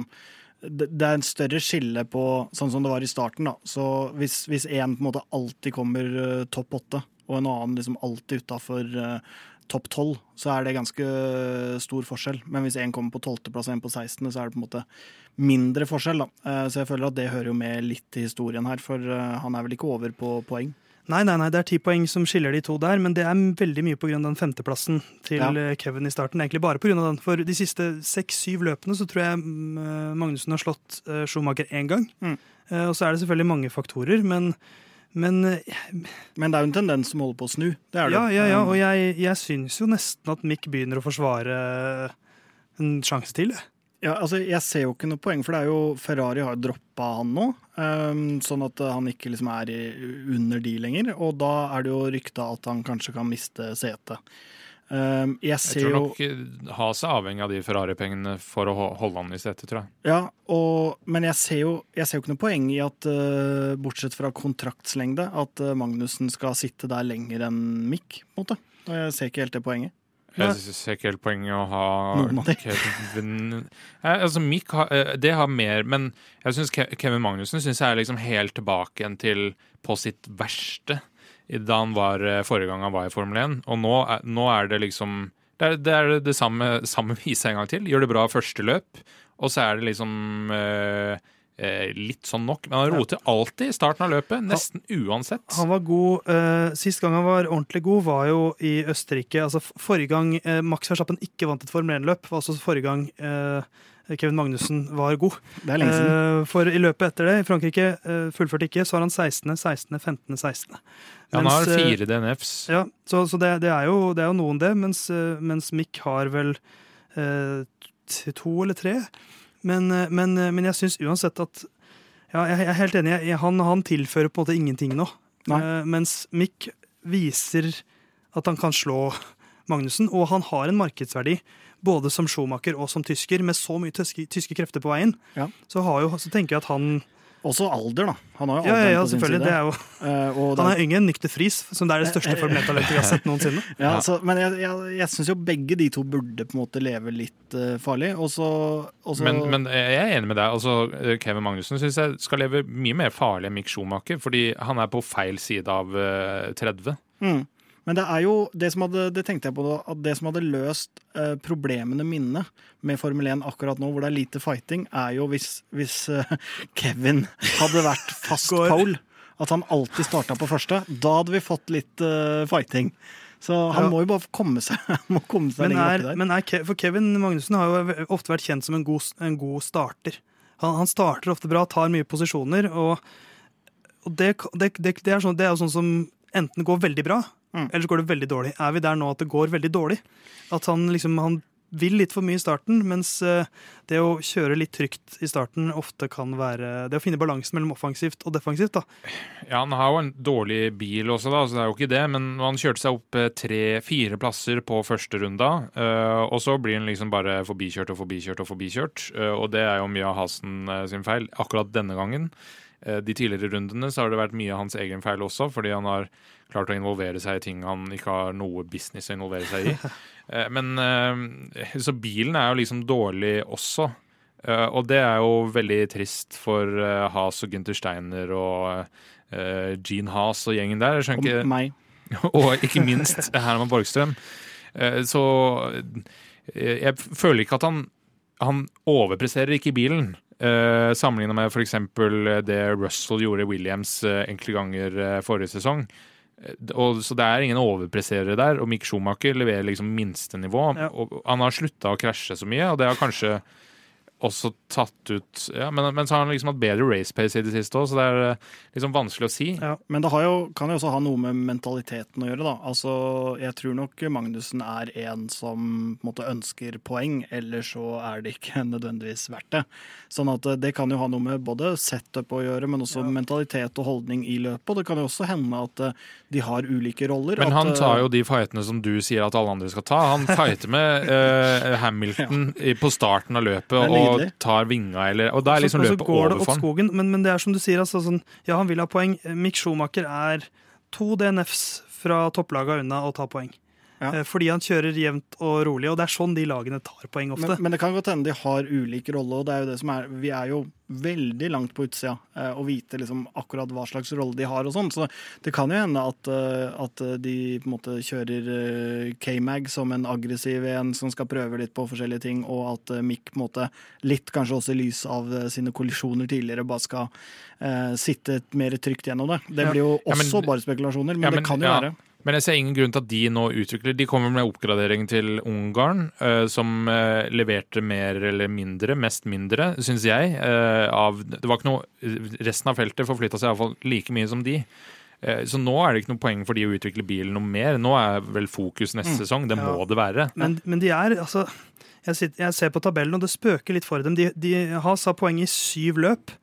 det er en større skille på sånn som det var i starten. da. Så Hvis, hvis en på en måte alltid kommer uh, topp åtte, og en annen liksom alltid utafor uh, topp tolv, så er det ganske stor forskjell. Men hvis en kommer på tolvteplass og en på 16., så er det på en måte mindre forskjell. da. Uh, så jeg føler at det hører jo med litt i historien her, for han er vel ikke over på poeng. Nei, nei, nei, det er ti poeng som skiller de to der, men det er veldig mye pga. den femteplassen til ja. Eh, Kevin i starten. Egentlig bare pga. den. For de siste seks-syv løpene så tror jeg mm, eh, Magnussen har slått uh, Schumacher én gang. Mm. Og så er det selvfølgelig mange faktorer, men men, men det er jo en tendens som holder på å snu. Det er det. Ja, ja, ja, og jeg, jeg syns jo nesten at Mick begynner å forsvare en sjanse til. Ja, altså Jeg ser jo ikke noe poeng, for det er jo Ferrari har droppa han nå. Um, sånn at han ikke liksom er i, under de lenger. Og da er det jo rykta at han kanskje kan miste setet. Um, jeg, jeg tror nok jo, Has er avhengig av de Ferrari-pengene for å holde han i setet, tror jeg. Ja, og, men jeg ser, jo, jeg ser, jo, ikke noe poeng i at, uh, bortsett fra kontraktslengde, at uh, Magnussen skal sitte der lenger enn Mick. på en måte. Og jeg ser ikke helt det poenget. Jeg ser ikke helt poenget å ha Kevin altså Mick har, eh, det har mer, men jeg synes Kevin Magnussen synes jeg er liksom helt tilbake igjen til på sitt verste da han var eh, forrige gang han var i Formel 1. Og nå, nå er det liksom Det er det, er det samme, samme vise en gang til. Gjør det bra første løp, og så er det liksom øh, Eh, litt sånn nok. Men han roter alltid i starten av løpet, nesten uansett. Han var god eh, Sist gang han var ordentlig god, var jo i Østerrike. Altså Forrige gang eh, Max Verstappen ikke vant et Formel 1-løp, var altså forrige gang eh, Kevin Magnussen var god. Det er lenge siden. Eh, for i løpet etter det, i Frankrike eh, fullførte ikke, så har han 16., 16., 15., 16. Ja, han har fire DNFs. Ja, så, så det, det, er jo, det, er jo, noen, det. Mens, mens Mick har vel to eller tre. Men, eh, men, eh, men jeg syns uansett at ja, Jeg er helt enig. Han, han tilfører på en måte ingenting nå. Uh, mens Mick viser at han kan slå Magnussen, og han har en markedsverdi både som Schumacher og som tysker, med så mye tyske, tyske krefter på veien. Ja. Så, jo, så, tenker jeg at han også alder, da. Han har jo alderen ja, ja, ja, på sin side. Er jo, uh, han er yngre enn Nykter Friis, som det er det største Formel 1-talentet vi har sett noensinne. ja, så, men jeg, jeg, jeg syns jo begge de to burde på en måte leve litt uh, farlig. Også, også men, men, jeg er enig med deg. Altså, Kevin Magnussen syns jeg skal leve mye mer farlig enn Mick Schumacher, fordi han er på feil side av uh, 30. Mm. Men det er jo det som hadde, det tenkte jeg på da, at det som hadde løst eh, problemene mine med Formel 1 akkurat nå, hvor det er lite fighting, er jo hvis, hvis eh, Kevin hadde vært fast pole. At han alltid starta på første. Da hadde vi fått litt eh, fighting. Så han ja. må jo bare komme seg, må komme seg men er, der. Men er, for Kevin Magnussen har jo ofte vært kjent som en god, en god starter. Han, han, starter ofte bra, tar mye posisjoner, og, og det, det, det, det, er sånn, det er jo sånn som enten går veldig bra, Mm. Ellers går det veldig dårlig. Er vi der nå at det går veldig dårlig? At han liksom han vil litt for mye i starten, mens eh, det å kjøre litt trygt i starten ofte kan være Det å finne balansen mellom offensivt og defensivt, da. Ja, han har jo en dårlig bil også, da, så det er jo ikke det. Men han kjørte seg opp tre-fire plasser på første runda, og så blir han liksom bare forbikjørt og forbikjørt og forbikjørt. Og det er jo mye av Hasen sin feil akkurat denne gangen. De tidligere rundene så har det vært mye av hans egen feil også, fordi han har klart å involvere seg i ting han ikke har noe business å involvere seg i. Eh, men eh, Så bilen er jo liksom dårlig også. Eh, og det er jo veldig trist for Has og Gunther Steiner og Gene Has og gjengen der. og ikke, meg. og ikke minst Herman Borgstrøm. Så jeg føler ikke at han Han overpresterer ikke i bilen. Uh, Sammenligna med f.eks. det Russell gjorde Williams uh, enkelte ganger uh, forrige sesong. Og, så det er ingen overpresserere der, og Mick Schumacher leverer liksom minstenivå. Ja. Og han har slutta å krasje så mye, og det har kanskje også tatt ut ja, men, men, så har han liksom hatt bedre race pace i det siste òg, så det er eh, liksom vanskelig å si. Ja, men det jo, kan jo også ha noe med mentaliteten å gjøre, da. Altså, jeg tror nok Magnussen er en som på en måte ønsker poeng, eller så er det ikke nødvendigvis verdt det. Sånn at eh, det kan jo ha noe med både setup å gjøre, men også ja. mentalitet og holdning i løpet. Og det kan jo også hende at eh, de har ulike roller. Men han at, tar jo de fightene som du sier at alle andre skal ta. Han fighter med uh, Hamilton på starten av løpet. og og tar vinga, eller Og da er liksom løpet over for han. Skogen, men, men, det er som du sier, altså, sånn, ja, han vil ha poeng. Mick Schumacher er to DNFs fra topplaga unna å ta poeng. Ja. Eh, fordi han kjører jevnt og rolig, og det er sånn de lagene tar poeng ofte. Men, men det kan godt hende de har ulik rolle, og det er jo det som er Vi er jo veldig langt på utsida eh, og vite liksom akkurat hva slags rolle de har og sånn. Så det kan jo hende at, eh, at de på en måte kjører K-Mag som en aggressiv en som skal prøve litt på forskjellige ting, og at Mick på en måte litt kanskje også i lys av sine kollisjoner tidligere bare skal uh, sitte mer trygt gjennom det. Det blir jo også ja, men, bare spekulasjoner, men, ja, men det kan jo være. Men jeg ser ingen grunn til at de nå utvikler De kommer med oppgradering til Ungarn, uh, som uh, leverte mer eller mindre, mest mindre, syns jeg. Uh, av, det var ikke noe Resten av feltet forflytta seg iallfall like mye som de. Så nå er det ikke noe poeng for de å utvikle bilen noe mer. Nå er vel fokus neste mm. sesong. Det ja. må det være. Men, men de er, altså jeg, sitter, jeg, ser på tabellen, og det spøker litt for dem. De, de har sa poeng i syv løp.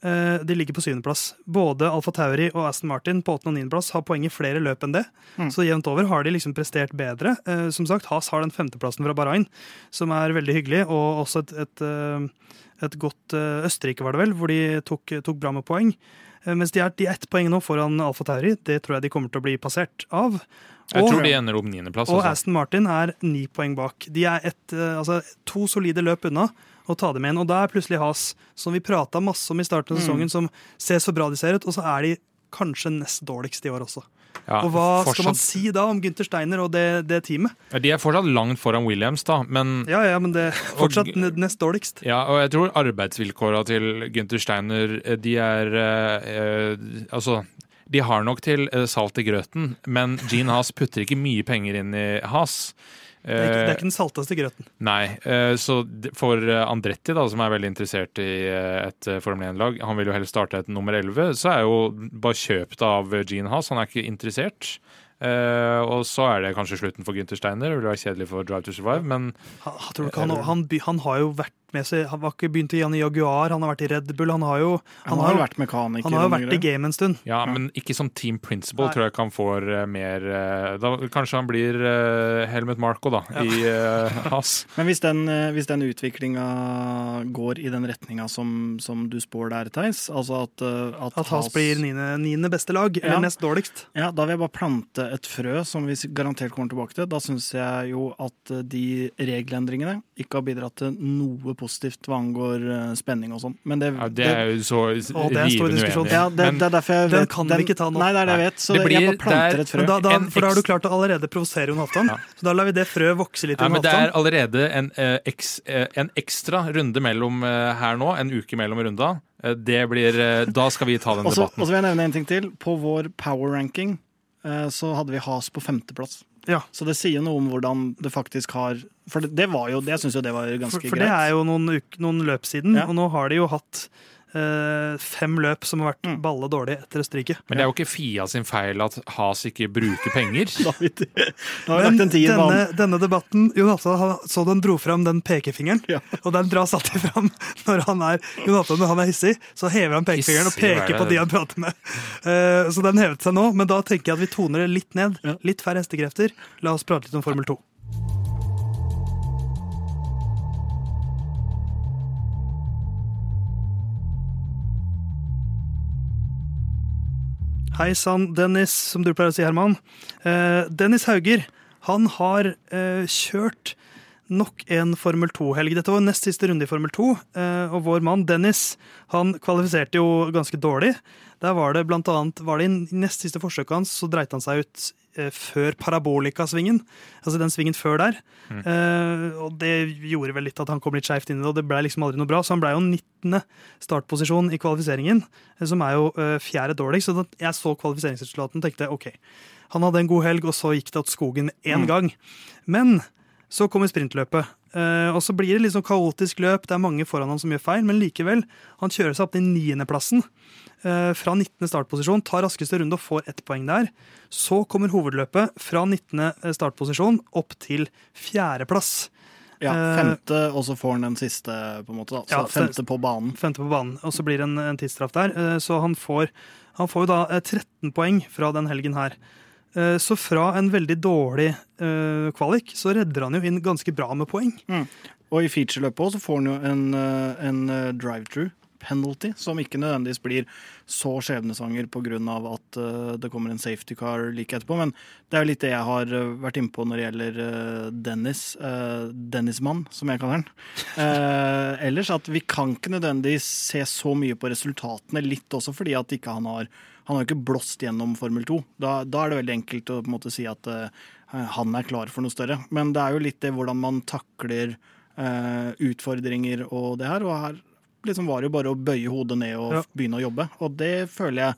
Eh, de ligger på syvendeplass. Både Alfa Tauri og Aston Martin på åttende og niendeplass har poeng i flere løp enn det. Mm. Så jevnt over har de liksom prestert bedre. Eh, som sagt, Has har den femteplassen fra Bahrain, som er veldig hyggelig, og også et, et, eh, et godt Østerrike, var det vel, hvor de tok, tok bra med poeng. Mens de er, de er ett poeng nå foran Alfa Tauri. Det tror jeg de kommer til å bli passert av. Jeg og, tror de ender opp niendeplass. Og Aston Martin er ni poeng bak. De er et, altså, to solide løp unna og ta dem igjen. Og da er plutselig Has, som vi prata masse om i starten av mm. sesongen, mm. som ser så bra de ser ut, og så er de kanskje nest dårligst i år også. Ja, og hva fortsatt... skal man si da om Gunther Steiner og det, det, teamet? De er fortsatt langt foran Williams, da, men Ja, ja, men det er fortsatt og, nest dårligst. Ja, og jeg tror arbeidsvilkåra til Gunther Steiner, eh, de er eh, eh, Altså de har nok til eh, salt i grøten, men Gene Haas putter ikke mye penger inn i Haas. Det er, ikke, det er ikke den salteste grøten. Nei. Eh, så for eh, Andretti, da, som er veldig interessert i eh, et Formel 1-lag, han vil jo helst starte et nummer 11, så er jo bare kjøpt av Gene Haas. Han er ikke interessert. Uh, og så er det kanskje slutten for Gunther Steiner. Det vil være kjedelig for Drive to Survive, men han, han, han, han, har jo vært med seg Han var ikke begynt igjen i Jaguar, han har vært i Red Bull. Han har jo, han har, vært mekaniker. Han har jo vært i game en stund. Ja, men ikke som team principal, Nei. tror jeg ikke han får uh, mer uh, da, Kanskje han blir uh, Helmut Marco, da, ja. i Haas. men hvis den, hvis den utviklinga går i den retninga som, som, du spår der, Theis, altså at, at, at Haas blir niende, niende beste lag, ja. eller nest dårligst Ja, da vil jeg bare plante et frø som vi garantert kommer tilbake til. Da syns jeg jo at de regelendringene ikke har bidratt til noe positivt hva angår uh, spenning og sånn. Men det, ja, det er jo så rivende uenig. Ja, det, det, er derfor jeg vet, den kan vi ikke ta nå. Nei, det er det jeg vet. Så det blir, jeg bare planter et frø. Da, da, for da har du klart å allerede provosere Jon Halvdan. Ja. Så da lar vi det frøet vokse litt. Ja, men det er allerede en, eks, uh, en ekstra runde mellom her nå, en uke mellom runda. Det blir Da skal vi ta den også, debatten. Og så vil jeg nevne en ting til. På vår power ranking så hadde vi Has på femteplass. Ja. Så det sier noe om hvordan det faktisk har For det, det var jo, jeg syns jo det var ganske greit. For, for det er jo noen, noen løp siden, ja. og nå har de jo hatt fem løp som har vært balle dårlig etter Østerrike. Men det er jo ikke Fia sin feil at Has ikke bruker penger. David, har vi Men lagt en tier denne, denne debatten Jonathan, så den dro fram den pekefingeren, Ja. og den dras alltid fram når han er Jonathan, når han er hissig. Så hever han pekefingeren og Hissig, er peker på de han prater med. Eh, så den hevet seg nå, men da tenker jeg at vi toner det litt ned. Litt færre hestekrefter. La oss prate litt om Formel 2. Hei sann, Dennis, som du pleier å si, Herman. Eh, Dennis Hauger han har eh, kjørt nok en Formel 2-helg. Dette var nest siste runde i Formel 2, eh, og vår mann Dennis han kvalifiserte jo ganske dårlig. Der var det blant annet, var det i nest siste forsøket hans, så dreit han seg ut før parabolika-svingen. Altså den svingen før der. Eh, og det gjorde vel litt at han kom litt skeivt inn i det, og det ble liksom aldri noe bra. Så han ble jo 19. startposisjon i kvalifiseringen, eh, som er jo eh, fjerde dårligst. Så jeg så kvalifiseringsresultatene, tenkte OK. Han hadde en god helg, og så gikk det åt skogen én mm. gang. Men så kommer sprintløpet. Eh, og så blir det litt sånn kaotisk løp. Det er mange foran ham som gjør feil, men likevel. Han kjører seg opp til niendeplassen eh, fra 19. startposisjon, tar raskeste runde og får ett poeng der. Så kommer hovedløpet fra 19. startposisjon opp til fjerdeplass. Ja, Eh, femte, og så får han den siste, på en måte. da. Så Ja, femte på banen. Femte på banen. Og så blir det en, en tidsstraff der. Eh, så han får, han får jo da eh, 13 poeng fra den helgen her. Eh, så fra en veldig dårlig uh, kvalik, så redder han jo inn ganske bra med poeng. Og i featureløpet også så får han jo en, eh, en drive-through penalty, som ikke nødvendigvis blir så skjebnesvanger pga. at det kommer en safety car like etterpå. Men det er jo litt det jeg har vært inne på når det gjelder Dennis. Dennis-mann, som jeg kaller han. Ellers at vi kan ikke nødvendigvis se så mye på resultatene, litt også fordi at ikke han har han har jo ikke blåst gjennom Formel 2. Da, da er det veldig enkelt å på en måte si at uh, han er klar for noe større. Men det er jo litt det hvordan man takler uh, utfordringer og det her. Og her liksom var det jo bare å bøye hodet ned og Ja. begynne å jobbe. Og det føler jeg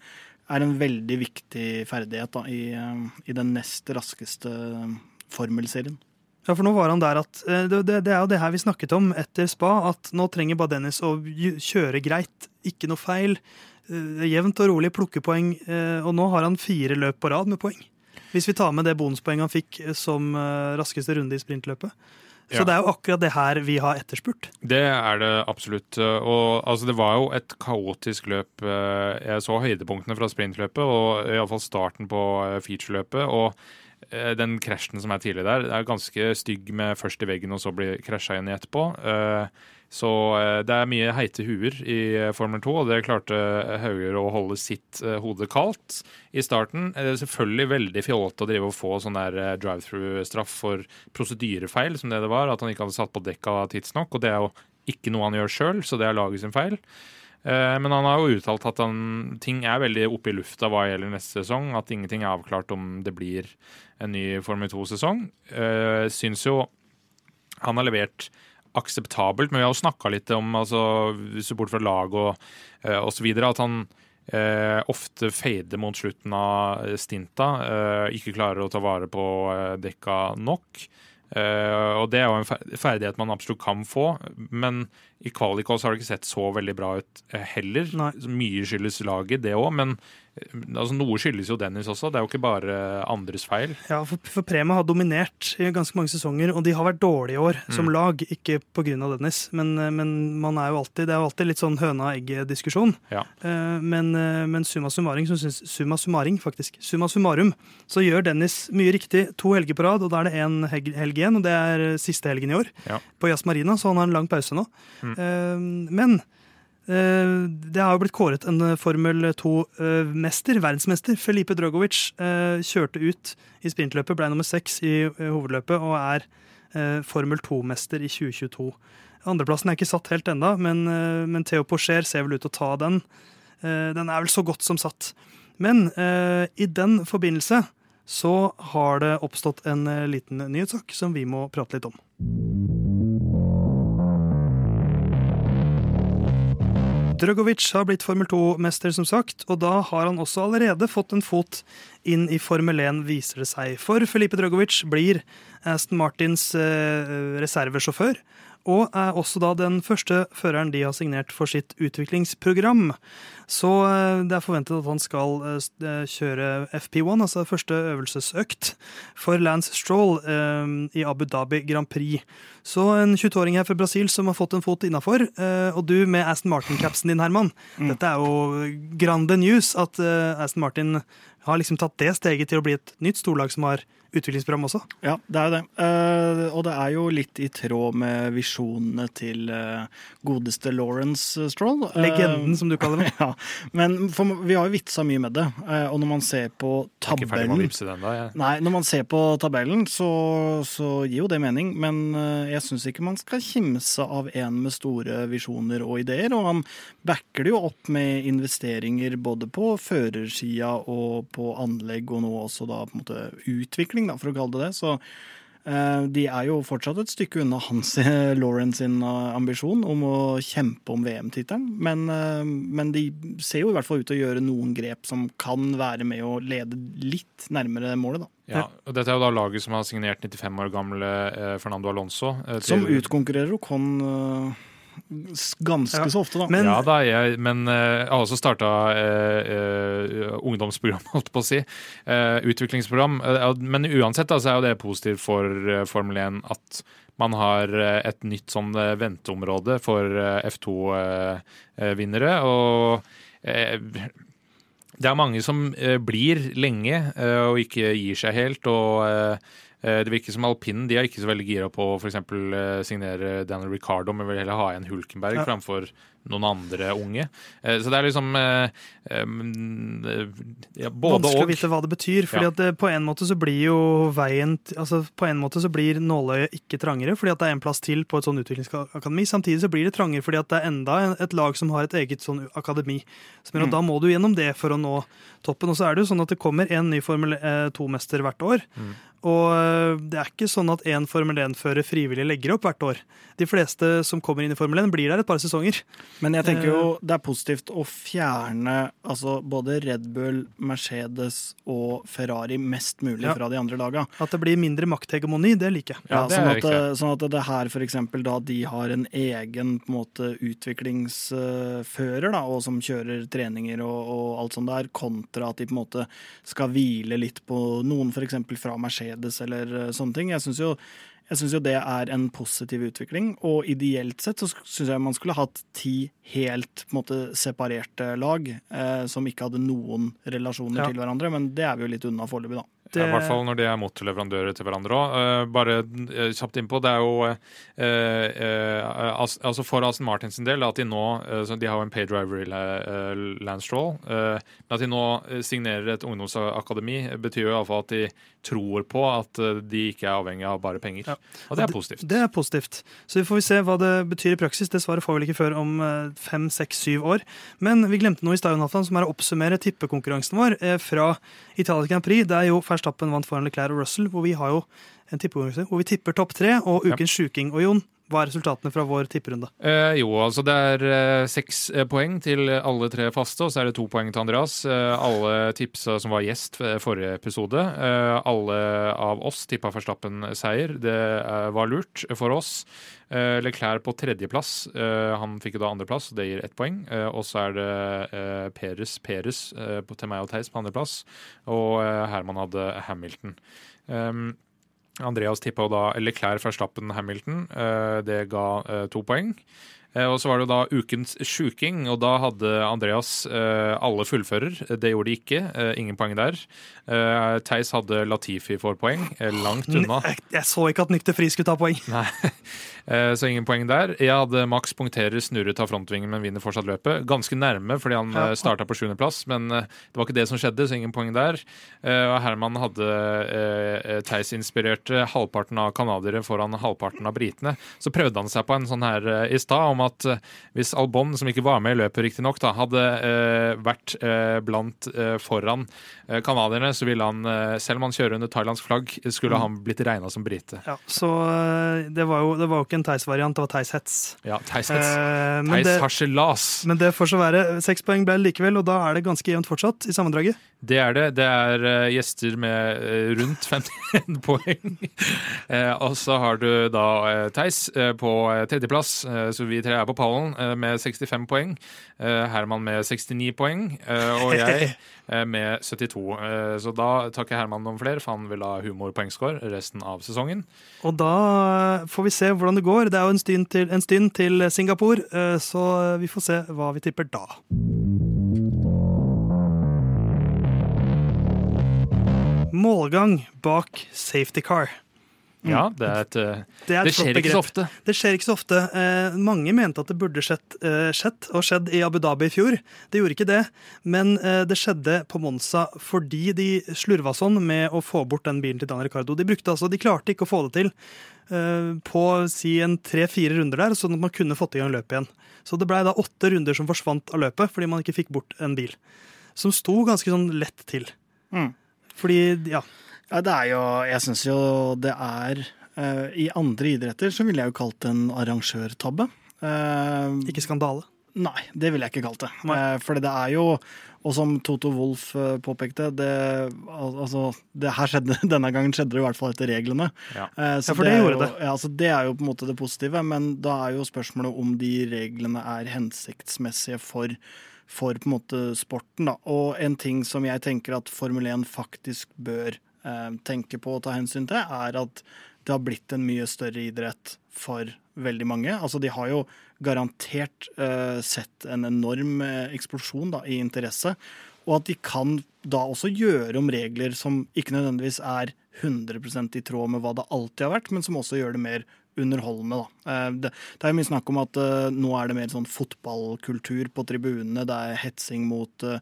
er en veldig viktig ferdighet da, i, uh, i den nest raskeste formelserien. Ja, for nå var han der at det, det, det er jo det her vi snakket om etter spa, at nå trenger bare Dennis å kjøre greit, ikke noe feil. Jevnt og rolig plukke poeng, eh, og nå har han fire løp på rad med poeng. Hvis vi tar med det bonuspoenget han fikk eh, som eh, raskeste runde i sprintløpet. Så Ja. det er jo akkurat det her vi har etterspurt. Det er det absolutt. Og altså, det var jo et kaotisk løp. Jeg så høydepunktene fra sprintløpet, og iallfall starten på featureløpet. Og den krasjen som er tidlig der, det er ganske stygg med først i veggen og så blir krasja igjen i etterpå. Så eh, det er mye heite huer i eh, Formel 2, og det klarte Hauger å holde sitt eh, hode kaldt i starten. Det er Selvfølgelig veldig fjollete å drive og få sånn der eh, drive-through-straff for prosedyrefeil, som det det var. At han ikke hadde satt på dekka tidsnok. Og det er jo ikke noe han gjør sjøl, så det er laget sin feil. Eh, Men han har jo uttalt at han, ting er veldig oppe i lufta hva gjelder neste sesong. At ingenting er avklart om det blir en ny Formel 2-sesong. Eh, Syns jo han har levert akseptabelt, men vi har jo snakka litt om, altså, support fra lag og, uh, så videre, at han eh, ofte fader mot slutten av stinta. eh, ikke klarer å ta vare på eh, dekka nok. Eh, og det er jo en ferdighet man absolutt kan få, men i kvalik har det ikke sett så veldig bra ut eh, heller. Nei. Mye skyldes laget, det òg, men eh, altså, noe skyldes jo Dennis også. Det er jo ikke bare andres feil. Ja, for, for Prema har dominert i ganske mange sesonger, og de har vært dårlige i år som lag. Ikke pga. Dennis, men, eh, men man er jo alltid, det er jo alltid litt sånn høna-egg-diskusjon. Ja. Eh, Men, eh, men summa summaring, så syns, summa summaring, faktisk. Summa summarum, så gjør Dennis mye riktig to helger på rad, og da er det én helg helg igjen, og det er siste helgen i år. Ja. På Jazz Marina, så han har en lang pause nå. Mm. Men det har jo blitt kåret en eh, Formel 2-mester, verdensmester. Felipe Drogovic eh, kjørte ut i sprintløpet, ble nummer seks i eh, hovedløpet og er eh, Formel 2-mester i 2022. Andreplassen er ikke satt helt enda, men, eh, men Theo Pocher ser vel ut til å ta den. Eh, Den er vel så godt som satt. Men eh, i den forbindelse så har det oppstått en eh, liten nyhetssak som vi må prate litt om. Drogovic har blitt Formel 2-mester, som sagt, og da har han også allerede fått en fot inn i Formel 1, viser det seg. For Felipe Drogovic blir Aston Martins eh, reservesjåfør, og er også da den første føreren de har signert for sitt utviklingsprogram. Så eh, det er forventet at han skal eh, kjøre FP1, altså første øvelsesøkt, for Lance Stroll i Abu Dhabi Grand Prix. Så en 22-åring her fra Brasil som har fått en fot innafor. Og du med Aston Martin-capsen din, Herman. Mm. Dette er jo grande news at Aston Martin har liksom tatt det steget til å bli et nytt storlag som har utviklingsprogram også. Ja, det er jo det. Uh, og det er jo litt i tråd med visjonene til uh, godeste Lawrence Stroll. Uh, Legenden, som du kaller det. ja, Men for, vi har jo vitsa mye med det. og når man ser på tabellen den, da, ja. Nei, når man ser på tabellen, så, så gir jo det mening. Men jeg syns ikke man skal kimse av en med store visjoner og ideer. Og han backer det jo opp med investeringer både på førersida og på anlegg, og nå også da på en måte utvikling utvikling, da, for å kalle det det. Så uh, de er jo fortsatt et stykke unna hans Lauren sin uh, ambisjon om å kjempe om VM-tittelen. Men, uh, men, de ser jo i hvert fall ut til å gjøre noen grep som kan være med å lede litt nærmere målet, da. Ja, og Dette er jo da laget som har signert 95 år gamle Fernando Alonso. Til... Som utkonkurrerer Ocon ganske ja. så ofte, da. Men, ja da, jeg, men uh, jeg har også starta uh, uh, ungdomsprogram, holdt på å si. utviklingsprogram. men uansett da, så er jo det positivt for Formel 1 at man har et nytt sånn venteområde for F2-vinnere. og det er mange som blir lenge og ikke gir seg helt. og Eh, det virker som alpinen de er ikke så veldig gira på å f.eks. Eh, signere Daniel Ricardo, men vil heller ha igjen Hulkenberg ja. framfor noen andre unge. Eh, så det er liksom ja, både Vanskelig å vite hva det betyr. fordi ja. at på en måte så blir jo veien altså På en måte så blir nåløyet ikke trangere fordi at det er en plass til på et sånn utviklingsakademi. Samtidig så blir det trangere fordi at det er enda et lag som har et eget sånn akademi. Så mm. Da må du gjennom det for å nå toppen. Og så er det jo sånn at det kommer en ny Formel 2-mester hvert år. Mm. Og eh, det er ikke sånn at én Formel 1-fører frivillig legger opp hvert år. De fleste som kommer inn i Formel 1, blir der et par sesonger. Men jeg tenker jo eh. det er positivt å fjerne altså, både Red Bull, Mercedes og Ferrari mest mulig ja. fra de andre laga. At det blir mindre makthegemoni, det liker jeg. Ja, sånn, at, eh, sånn, at, det her f.eks. da de har en egen på en måte, utviklingsfører, da, og som kjører treninger og, og alt sånt der, kontra at de på en måte skal hvile litt på noen f.eks. fra Mercedes Mercedes eller eh, sånne ting. Jeg syns jo, jo, det er en positiv utvikling. Og ideelt sett så syns jeg man skulle hatt ti helt på en måte, separerte lag eh, som ikke hadde noen relasjoner ja. til hverandre, men det er vi jo litt unna foreløpig, da. Det... I hvert fall når de er motorleverandører til hverandre òg. Uh, eh, bare uh, kjapt innpå, det er jo uh, as, altså For Aston Martins del at de nå De har jo en paydriver i Landstroll. men at de nå signerer et ungdomsakademi, betyr jo iallfall at de tror på at de ikke er avhengig av bare penger. Ja. Og det er positivt. Det er positivt. Så vi får se hva det betyr i praksis. Det svaret får vi ikke før om fem, seks, syv år. Men vi glemte noe i stad, som er å oppsummere tippekonkurransen vår fra Italia Grand Prix. Det er jo Verstappen vant foran Leclerc og Russell, hvor vi har jo en tippekonkurranse hvor vi tipper topp tre og ukens ja. sjuking. Og Jon, hva er resultatene fra vår tipperunde? Eh, jo, altså det er eh, seks eh, poeng til alle tre faste, og så er det to poeng til Andreas. Eh, alle tipsa som var gjest forrige episode. Eh, alle av oss tippa Verstappen seier. Det eh, var lurt for oss. Leclerc på tredjeplass. han fikk jo da andreplass, det gir ett poeng. og så er det Peres Peres til meg og Theis på andreplass, og Herman hadde Hamilton. Um, Andreas tippa da Leclerc, Verstappen, Hamilton. Eh, det ga eh, to poeng. Eh, og så var det da ukens sjuking, og da hadde Andreas alle fullfører. Det gjorde de ikke. Ingen poeng der. Theis hadde Latifi for poeng. Langt unna. Jeg så ikke at Nykter Fri skulle ta poeng. Nei. Eh, så ingen poeng der. Jeg hadde Max punkterer, snurret av frontvingen, men vinner fortsatt løpet. Ganske nærme, fordi han ja. Eh, starta på sjuendeplass, men eh, det var ikke det som skjedde, så ingen poeng der. Og Herman hadde Theis-inspirerte halvparten av canadiere foran halvparten av britene. Så prøvde han seg på en sånn her i stad, om at uh, hvis Albon, som ikke var med i løpet riktignok, hadde uh, vært uh, blant foran canadierne, så ville han, selv om han kjører under thailandsk flagg, skulle mm. han blitt regna som brite. Ja, så det var, jo, det var jo ikke en Theis-variant, det var Theis-hets. Ja, Theis-hets. Theis-harselas. Men det får så være. Seks poeng ble likevel, og da er det ganske jevnt fortsatt i sammendraget. Det er det. Det er gjester med rundt 51 poeng. og så har du da Theis på tredjeplass, så vi tre er på pallen med 65 poeng. Herman med 69 poeng, og jeg med 72. så da takker Herman noen flere, for han vil ha humorpoengscore resten av sesongen. Og da får vi se hvordan det går. Det er jo en stund til, en stund til Singapore, så vi får se hva vi tipper da. Målgang bak safety car. Ja, det, er et, eh, det, et det skjer ikke så ofte. Det skjer ikke så ofte. Eh, mange mente at det burde skjedd, eh, skjedd, og skjedd i Abu Dhabi i fjor. Det gjorde ikke det, men eh, det skjedde på Monza fordi de slurva sånn med å få bort den bilen til Dan Ricardo. De, brukte, altså, de klarte ikke å få det til eh, på si en tre-fire runder der, sånn at man kunne fått i gang løpet igjen. Så det blei da åtte runder som forsvant av løpet fordi man ikke fikk bort en bil. Som sto ganske sånn lett til. Mm. Fordi, ja. Ja det er jo Jeg syns jo det er uh, I andre idretter så ville jeg jo kalt det en arrangørtabbe. Uh, ikke skandale? Nei, det ville jeg ikke kalt det. Uh, for det er jo og som Toto Wolff påpekte, det, altså, det her skjedde, denne gangen skjedde det i hvert fall etter reglene. Ja, ja for det, det gjorde jo, det. Ja, altså, det er jo på en måte det positive, men da er jo spørsmålet om de reglene er hensiktsmessige for for på en måte sporten. Da. Og en ting som jeg tenker at Formel 1 faktisk bør eh, tenke på og ta hensyn til, er at det har blitt en mye større idrett for veldig mange. Altså De har jo garantert uh, sett en enorm eh, eksplosjon da, i interesse. Og at de kan da også gjøre om regler som ikke nødvendigvis er 100% i tråd med hva det alltid har vært, men som også gjør det mer underholdende. Da. Eh, det, det er mye snakk om at uh, nå er det mer sånn fotballkultur på tribunene. Det er hetsing mot uh,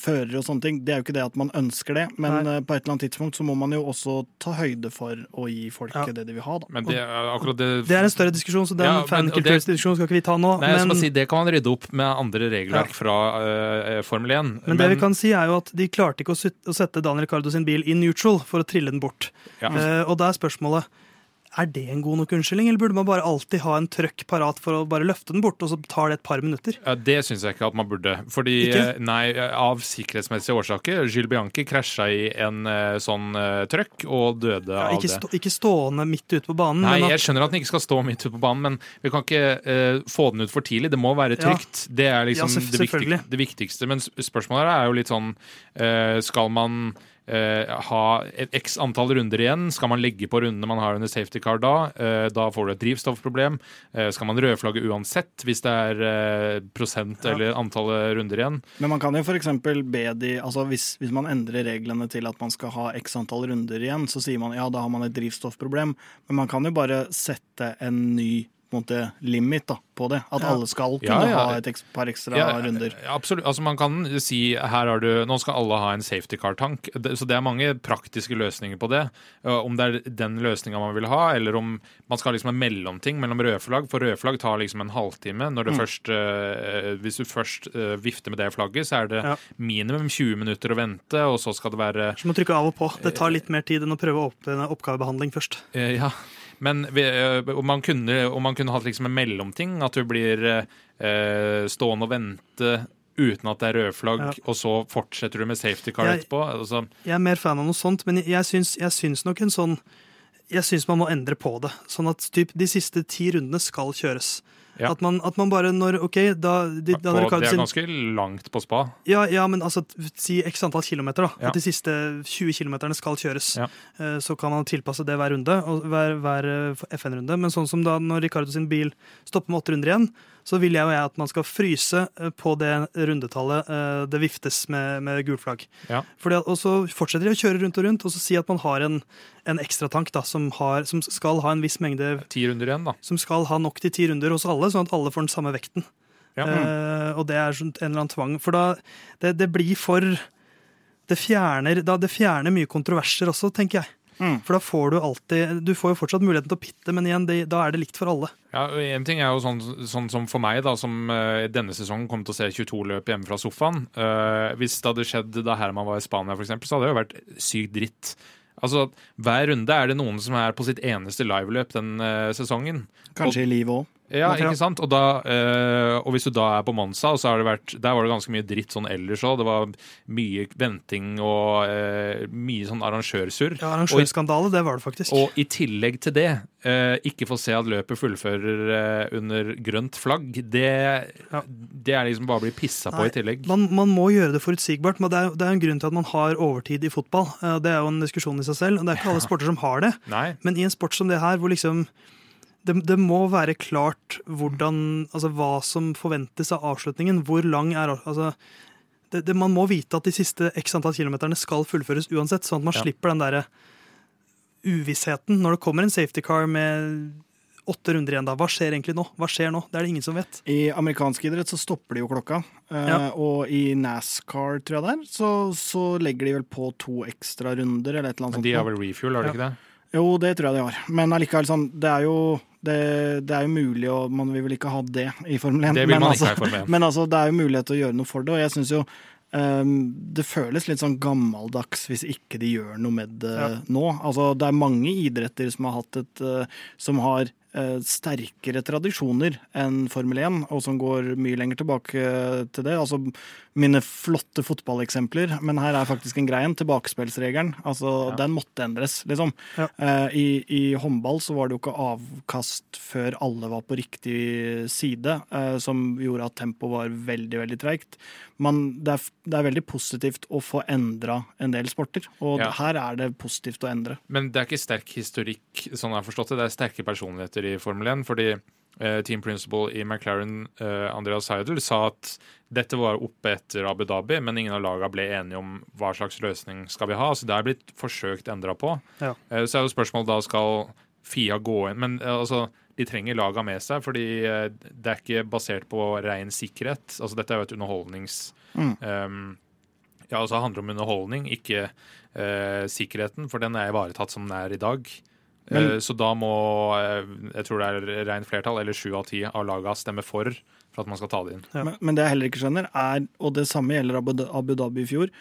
førere og sånne ting. Det er jo ikke det at man ønsker det, men uh, på et eller annet tidspunkt så må man jo også ta høyde for å gi folket ja. det de vil ha. Da. Men det, akkurat det, det er en større diskusjon, så den ja, fankultursdiskusjonen skal ikke vi ta nå. Nei, men... si, Det kan man rydde opp med andre regelverk ja. fra Formel 1. Men, men, det vi kan si er jo at de klarte ikke å, sette Daniel Ricardo sin bil i neutral for å trille den bort. og da er spørsmålet er det en god nok unnskyldning, eller burde man bare alltid ha en trøkk parat for å bare løfte den bort, og så tar det et par minutter? Ja, det syns jeg ikke at man burde. Fordi, ikke? Eh, nei, av sikkerhetsmessige årsaker. Gilles Bianchi krasja i en uh, sånn uh, trøkk og døde ja, av stå, det. Ikke stående midt ute på banen. Nei, at... jeg skjønner at den ikke skal stå midt ute på banen, men vi kan ikke uh, få den ut for tidlig. Det må være trygt. Ja. Det er liksom ja, det, viktig, det, viktigste. Men spørsmålet er jo litt sånn Skal man Uh, ha et x antall runder igjen. Skal man legge på rundene man har under safety car da? Uh, da får du et drivstoffproblem. Uh, skal man rødflagge uansett hvis det er prosent ja. eller antall runder igjen? Men man kan jo f.eks. be de altså hvis, hvis, man endrer reglene til at man skal ha x antall runder igjen, så sier man ja, da har man et drivstoffproblem. Men man kan jo bare sette en ny måte limit da, på det. At ja. alle skal kunne ja, ja. ha et par ekstra runder. Absolutt. Altså Man kan si her har du, nå skal alle ha en safety car-tank. Så det er mange praktiske løsninger på det. Om det er den løsninga man vil ha, eller om man skal ha liksom en mellomting mellom rødflagg. For rødflagg tar liksom en halvtime. Når det mm. først, uh, hvis du først uh, vifter med det flagget, så er det minimum 20 minutter å vente, og så skal det være Så må trykke av og på. Det tar litt mer tid enn å prøve å åpne oppgavebehandling først. Uh, ja. Men eh, om, man kunne, om man kunne hatt liksom en mellomting, at du blir eh, stående og vente uten at det er rødflagg, ja. og så fortsetter du med safety car jeg, etterpå? Altså. Jeg er mer fan av noe sånt, men jeg, jeg, syns, jeg syns nok en sånn Jeg syns man må endre på det. Sånn at typ, de siste ti rundene skal kjøres. Ja. At, man, at, man, bare når OK, da, de, på, Det er ganske langt på spa. Ja, ja men altså si x antall kilometer. da, ja. At de siste 20 kilometerne skal kjøres. Uh, så kan man tilpasse det hver runde, hver, hver eh, FN-runde. Men sånn som da når Ricardo sin bil stopper med åtte runder igjen, så vil jeg og jeg at man skal fryse eh, på det rundetallet det viftes med, med gulflagg. Ja. og så fortsetter de å kjøre rundt og rundt, og så si at man har en, en ekstratank som, som skal ha en viss mengde Ti runder igjen, da. Som skal ha nok til ti runder hos alle, sånn at alle får den samme vekten. Ja. Uh, og det er sånn en eller annen tvang. For da det, det blir for det fjerner, da, det fjerner mye kontroverser også, tenker jeg. Mm. For da får du alltid Du får jo fortsatt muligheten til å pitte, men igjen, det, da er det likt for alle. Ja, og En ting er jo sånn, sånn som for meg, da, som uh, denne sesongen kom til å se 22 løp hjemme fra sofaen. Uh, hvis det hadde skjedd da Herman var i Spania, for eksempel, så hadde det jo vært sykt dritt. Altså, Hver runde er det noen som er på sitt eneste liveløp den uh, sesongen. Kanskje og, i livet òg. Ja, ikke sant? Og, da, øh, og, hvis du da er på Monza, så har det vært, der var det ganske mye dritt sånn ellers òg. Det var mye venting og øh, mye sånn arrangørsurr. Ja, arrangørskandale, det var det faktisk. Og i tillegg til det, øh, ikke få se at løpet fullfører under grønt flagg, det, ja. det er liksom bare å bli pissa på i tillegg. Man, man, må gjøre det forutsigbart. Men det er, det er en grunn til at man har overtid i fotball. Det er jo en diskusjon i seg selv. og Det er ikke alle sporter som har det. Nei. Men i en sport som det her, hvor liksom det, det, må være klart hvordan, altså, hva som forventes av avslutningen. Hvor lang er altså, det, det, Man må vite at de siste x antall kilometerne skal fullføres uansett, sånn at man ja. slipper den derre uvissheten når det kommer en safety car med åtte runder igjen. da. Hva skjer egentlig nå? Hva skjer nå? Det er det ingen som vet. I amerikansk idrett så stopper de jo klokka. ja. uh, og i NASCAR, tror jeg det er, så, så, legger de vel på to ekstra runder eller et eller annet sånt. De har vel refuel, har de ja. ikke det? Jo, det tror jeg de har. Men allikevel, sånn, det er jo det, det, er jo mulig, og man vil vel ikke ha det i Formel 1. Det vil men, man altså, ikke ha i Formel 1. men altså, det er jo mulighet til å gjøre noe for det, og jeg syns jo um, det føles litt sånn gammeldags hvis ikke de gjør noe med det ja. nå. Altså, det er mange idretter som har hatt et uh, Som har sterkere tradisjoner enn Formel 1, og som går mye lenger tilbake til det. Altså mine flotte fotballeksempler, men her er faktisk en greie, en tilbakespillsregelen. Altså, ja. Den måtte endres, liksom. Ja. Uh, i, I håndball så var det jo ikke avkast før alle var på riktig side, som gjorde at tempoet var veldig, veldig treigt. Men det er, det er, veldig positivt å få endra en del sporter, og ja. her er det positivt å endre. Men det er ikke sterk historikk, sånn jeg har forstått det. Det er sterke personligheter i Formel 1. fordi Eh, team principal i McLaren, uh, Andreas Seidel, sa at dette var oppe etter Abu Dhabi, men ingen av lagene ble enige om hva slags løsning skal vi ha. Så det er blitt forsøkt endra på. Ja. Uh, så er jo spørsmålet da skal Fia gå inn Men uh, altså, de trenger lagene med seg, fordi det er ikke basert på ren sikkerhet. Altså, dette er jo et underholdnings... Mm. Um, ja, altså, det handler om underholdning, ikke sikkerheten, for den er ivaretatt som den er i dag. Men, eh, så da må eh, jeg tror det er rent flertall, eller sju av ti av laga stemme for for at man skal ta det inn. Ja. Men, men, det jeg heller ikke skjønner, er, og det samme gjelder Abu Dhabi i fjor,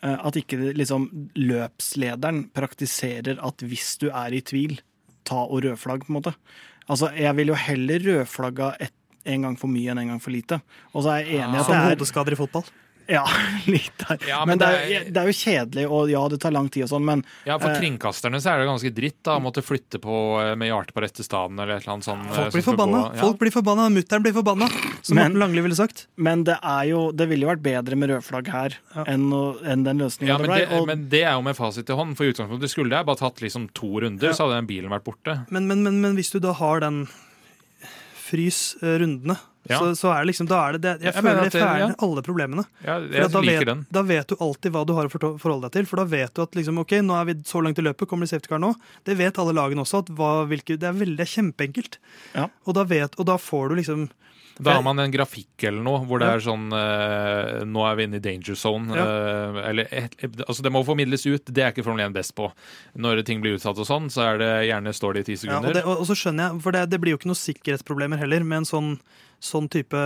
eh, at ikke liksom, løpslederen praktiserer at hvis du er i tvil, ta og rødflagg, på en måte. Altså, Jeg vil jo heller rødflagga en gang for mye enn en gang for lite. Og så er jeg enig ja. at det er Som hodeskader i fotball? Ja, litt der. Ja, men, men det, er, det, er, jo kjedelig, og ja, det tar lang tid og sånn, men Ja, for eh, kringkasterne så er det ganske dritt da, å måtte flytte på eh, med hjertet på rette staden eller et eller annet sånt. Folk eh, blir forbanna. Ja. Folk blir forbanna. Mutter'n blir forbanna, som men, Morten Langli ville sagt. Men det er jo Det ville jo vært bedre med rødflagg her ja. enn, enn, den løsningen ja, men det, og, men det er jo med fasit i hånd. For i utgangspunktet skulle jeg bare tatt liksom to runder, så hadde den bilen vært borte. Men, men, men hvis du da har den frys rundene ja. Så, så, er det liksom, da er det, det Jeg, jeg føler det fjerner ja. alle problemene. Ja, jeg da, liker vet, den. da vet du alltid hva du har å forholde deg til. For da vet du at liksom, ok, nå er vi så langt i løpet, kommer det safety car nå? Det vet alle lagene også. hva, hvilke, Det er veldig det er kjempeenkelt. Ja. Og, da vet, og da får du liksom da har man en grafikk eller noe hvor det er sånn uh, Nå er vi inne i danger zone. Uh, eller, altså Det må formidles ut. Det er ikke Formel 1 best på. Når ting blir utsatt og sånn, så er det gjerne står det i ti sekunder. Ja, og, det, og, så skjønner jeg, for det, det, blir jo ikke noen sikkerhetsproblemer heller med en sånn, sånn type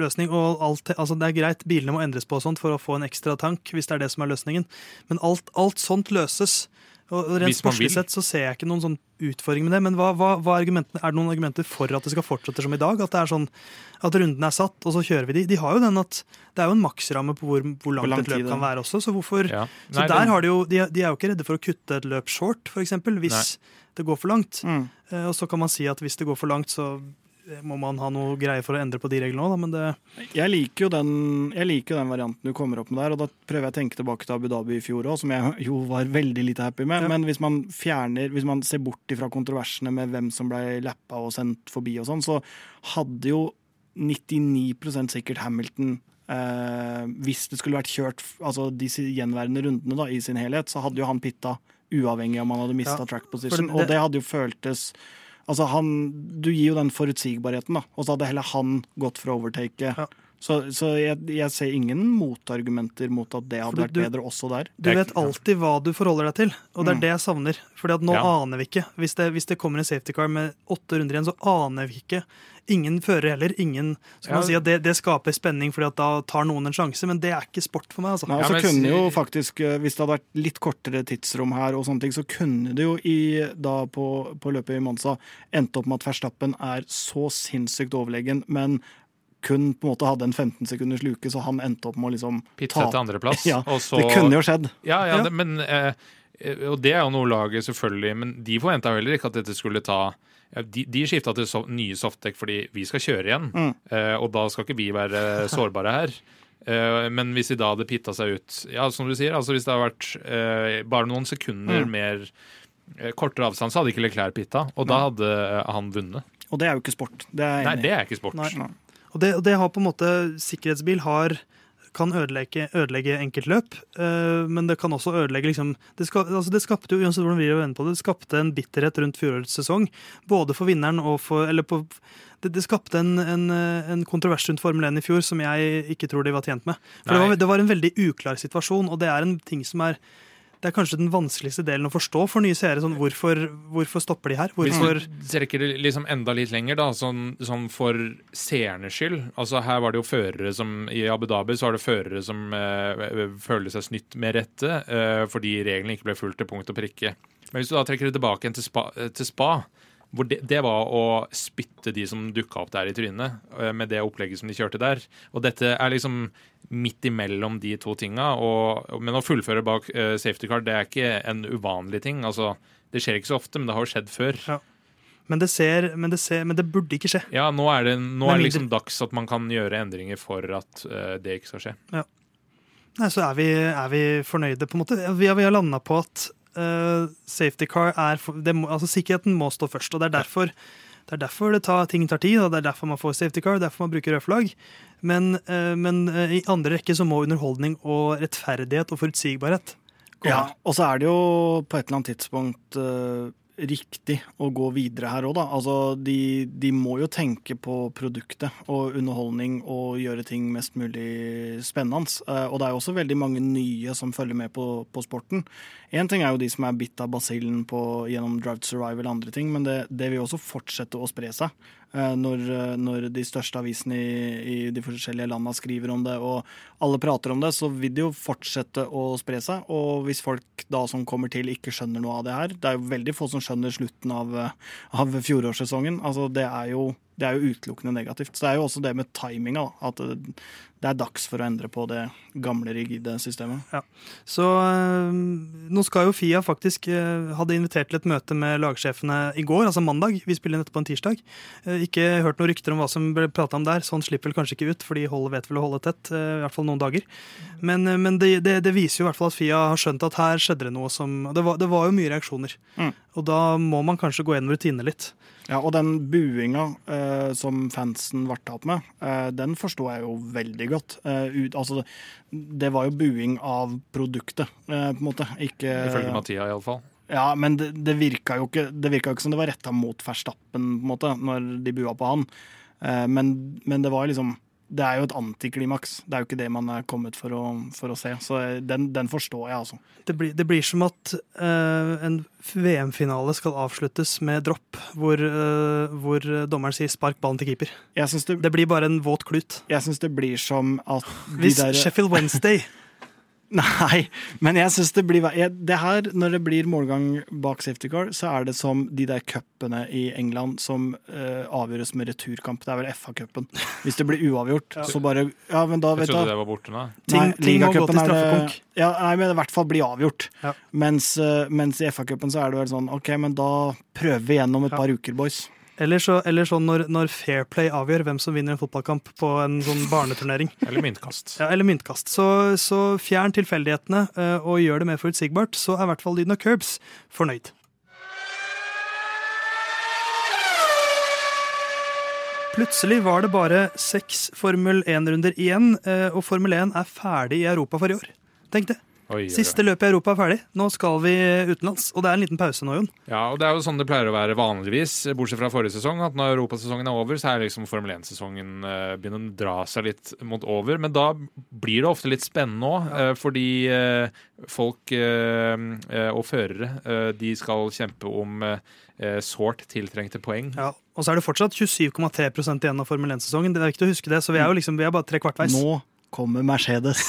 løsning. Og alt, altså det er greit, bilene må endres på og sånt for å få en ekstra tank, hvis det er det som er løsningen. Men alt, alt sånt løses. Og Rent sportslig sett så ser jeg ikke noen sånn utfordring med det. Men hva, hva, hva er, er, det noen argumenter for at det skal fortsette som i dag? At det er sånn at runden er satt, og så kjører vi de. De har jo den at det er jo en maksramme på hvor, hvor langt lang et løp kan være også. Så hvorfor ja. Nei, Så der har de jo de, de, er jo ikke redde for å kutte et løp short, f.eks. Hvis Nei. det går for langt. Mm. Uh, og så kan man si at hvis det går for langt, så må man ha noe greier for å endre på de reglene òg, men det jeg liker, jo den, jeg liker den varianten du kommer opp med der, og da prøver jeg å tenke tilbake til Abu Dhabi i fjor òg, som jeg jo var veldig lite happy med. Ja. Men hvis man fjerner, hvis man ser bort fra kontroversene med hvem som ble lappa og sendt forbi og sånn, så hadde jo 99% sikkert Hamilton eh, Hvis det skulle vært kjørt altså de gjenværende rundene da, i sin helhet, så hadde jo han pitta uavhengig om han hadde mista ja, track position. Det, og det hadde jo føltes Altså han, du gir jo den forutsigbarheten, da. Og så hadde heller han gått for å overtake. Ja. Så, så jeg, jeg, ser ingen motargumenter mot at det hadde vært bedre også der. Du vet alltid hva du forholder deg til, og det er mm. det jeg savner. Fordi at nå ja. aner vi ikke. Hvis det, hvis det, kommer en safety car med åtte runder igjen, så aner vi ikke. Ingen fører heller. Ingen Så kan ja. man si at det, det, skaper spenning, fordi at da tar noen en sjanse, men det er ikke sport for meg. Altså. Nei, altså kunne jo faktisk, eh, Hvis det hadde vært litt kortere tidsrom her, og sånne ting, så kunne det jo i, da på, på løpet i Monza endt opp med at Verstappen er så sinnssykt overlegen, men kun på en måte hadde en 15 sekunders luke, så han endte opp med å liksom Pitche til andreplass. Ja, så, det kunne jo skjedd. Ja, ja, det, men, eh, og det er jo noe laget, selvfølgelig, men de forventa heller ikke at dette skulle ta de, de skifta til so nye softdekk fordi vi skal kjøre igjen, mm. eh, og da skal ikke vi være sårbare her. Eh, men hvis de da hadde pitta seg ut Ja, som du sier, altså hvis det hadde vært eh, bare noen sekunder mm. mer eh, kortere avstand, så hadde ikke Leclerc pitta, og da hadde han vunnet. Og det er jo ikke sport. Det er Nei, det er ikke sport. Nei, nei. Og det, det, har på en måte Sikkerhetsbil har kan ødelegge, ødelegge enkeltløp, uh, men det kan også ødelegge liksom, det, ska, altså det, skapte jo uansett hvordan vi vende på det, det skapte en bitterhet rundt fjorårets sesong. Både for vinneren og for Eller på, det, det skapte en, en, en, kontrovers rundt Formel 1 i fjor som jeg ikke tror de var tjent med. For det var, det var en veldig uklar situasjon, og det er en ting som er det er kanskje den vanskeligste delen å forstå for nye seere. Sånn, hvorfor, hvorfor, stopper de her? Hvorfor Hvis du trekker det liksom enda litt lenger, da, sånn, sånn for seernes skyld. Altså, her var det jo førere som I Abu Dhabi så var det førere som eh, føler seg snytt med rette eh, fordi reglene ikke ble fulgt til punkt og prikke. Men hvis du da trekker det tilbake til spa, til spa det, det, var å spytte de som dukka opp der i trynet, eh, med det opplegget som de kjørte der. Og dette er liksom midt imellom de to tinga. Og, men å fullføre bak uh, safety car, det er ikke en uvanlig ting. Altså, det skjer ikke så ofte, men det har jo skjedd før. Ja. Men det, ser, men, det ser, men det, burde ikke skje. Ja, nå er det, nå er det liksom dags at man kan gjøre endringer for at uh, det ikke skal skje. Ja. Nei, så er vi, er vi, fornøyde, på en måte. Vi har, vi har landa på at uh, safety car er må, altså Sikkerheten må stå først. og Det er derfor det, er derfor det tar, ting tar tid, og det er derfor man får safety car, derfor man bruker rød flagg. Men, uh, men uh, i andre rekke så må underholdning og rettferdighet og forutsigbarhet komme. Ja, og så er det jo på et eller annet tidspunkt riktig å gå videre her òg, da. Altså, de, de, må jo tenke på produktet og underholdning og gjøre ting mest mulig spennende. Uh, og det er jo også veldig mange nye som følger med på, på sporten. Én ting er jo de som er bitt av basillen gjennom Drive to Survive eller andre ting, men det, det vil også fortsette å spre seg. Uh, når, når, de største avisene i, i de forskjellige landene skriver om det, og alle prater om det, så vil det jo fortsette å spre seg. Og hvis folk da som kommer til, ikke skjønner noe av det her Det er jo veldig få som skjønner slutten av, av fjorårssesongen. Altså, det er jo det er jo utelukkende negativt. Så det er jo også det med timinga. At det er dags for å endre på det gamle, rigide systemet. Ja. Så øh, nå skal jo Fia faktisk øh, hadde invitert til et møte med lagsjefene i går, altså mandag. Vi spiller inn dette på en tirsdag. Uh, ikke hørt noen rykter om hva som ble prata om der. Sånn slipper vel kanskje ikke ut, for de vet vel å holde tett. I hvert fall noen dager. Men, men det, det, det, viser jo i hvert fall at Fia har skjønt at her skjedde det noe som Det var, det var jo mye reaksjoner. Mm. Og da må man kanskje gå gjennom rutinene litt. Ja, og den buinga eh, som fansen ble tatt med, eh, den forsto jeg jo veldig godt. Eh, ut, altså, det var jo buing av produktet, eh, på en måte. Ikke Ifølge Mathia, iallfall. Ja, men det, det virka jo ikke Det virka ikke som det var retta mot Verstappen, på en måte, når de bua på han. Eh, men, men det var liksom det er jo et antiklimaks. Det er jo ikke det man er kommet for å, for å se. Så den, den, forstår jeg, altså. Det blir, det blir som at uh, en VM-finale skal avsluttes med dropp, hvor, uh, hvor, dommeren sier 'spark ballen til keeper'. Det, det, blir bare en våt klut. Jeg syns det blir som at Hvis der, Sheffield Wednesday Nei, men jeg syns det blir jeg, Det her, når det blir målgang bak safety car, så er det som de der cupene i England som uh, avgjøres med returkamp. Det er vel FA-cupen. Hvis det blir uavgjort, ja. så bare Ja, men da vet du Jeg trodde det var borte nå. Ting, ting må gå til straffekonk. Ja, nei, men i hvert fall bli avgjort. Ja. Mens, uh, mens, i FA-cupen så er det vel sånn OK, men da prøver vi igjennom et ja. par uker, boys. Eller, så, eller sånn når, når, Fair Play avgjør hvem som vinner en fotballkamp på en sånn barneturnering. eller myntkast. Ja, eller myntkast. Så, så fjern tilfeldighetene uh, og gjør det mer forutsigbart, så er i hvert fall lyden av Curbs fornøyd. Plutselig var det bare seks Formel 1-runder igjen, uh, og Formel 1 er ferdig i Europa for i år. Tenk det. Oi, Siste løpet i Europa er ferdig. Nå skal vi utenlands. Og det er en liten pause nå, Jon. Ja, og det er jo sånn det pleier å være vanligvis, bortsett fra forrige sesong. At når europasesongen er over, så er liksom Formel 1-sesongen uh, begynner å dra seg litt mot over. Men da blir det ofte litt spennende òg, ja. fordi uh, folk og førere de skal kjempe om sårt tiltrengte poeng. Ja, og så er det fortsatt 27,3% igjen av Formel 1-sesongen. Det er viktig å huske det, så vi er jo liksom, vi er bare tre kvartveis. Nå kommer Mercedes.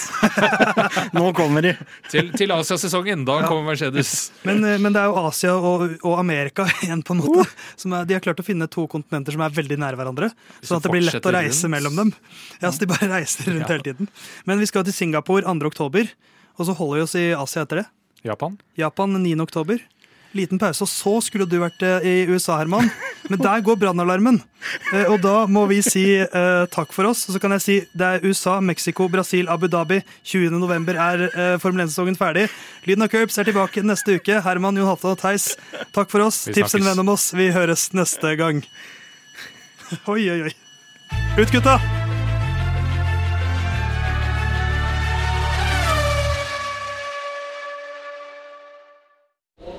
Nå kommer de. Til, til Asiasesongen. Da ja. kommer Mercedes. Men, eh, men, det er jo Asia og, og Amerika igjen, på en måte. Er, de har klart å finne to kontinenter som er veldig nære hverandre. Sånn at det blir lett å reise rundt. mellom dem. Ja, så De bare reiser rundt ja. hele tiden. Men vi skal til Singapore 2. oktober, og så holder vi oss i Asia etter det. Japan? Japan 9. oktober liten pause. Og så skulle du vært eh, i USA, Herman. Men der går brannalarmen. Eh, og da må vi si eh, takk for oss. Og så kan jeg si det er USA, Mexico, Brasil, Abu Dhabi. 20.11. er eh, Formel 1-sesongen ferdig. Lyden av Curbs er tilbake neste uke. Herman, Jon Halvdan og Theis, takk for oss. Tips en venn om oss. Vi høres neste gang. Oi, oi, oi. Ut, gutta!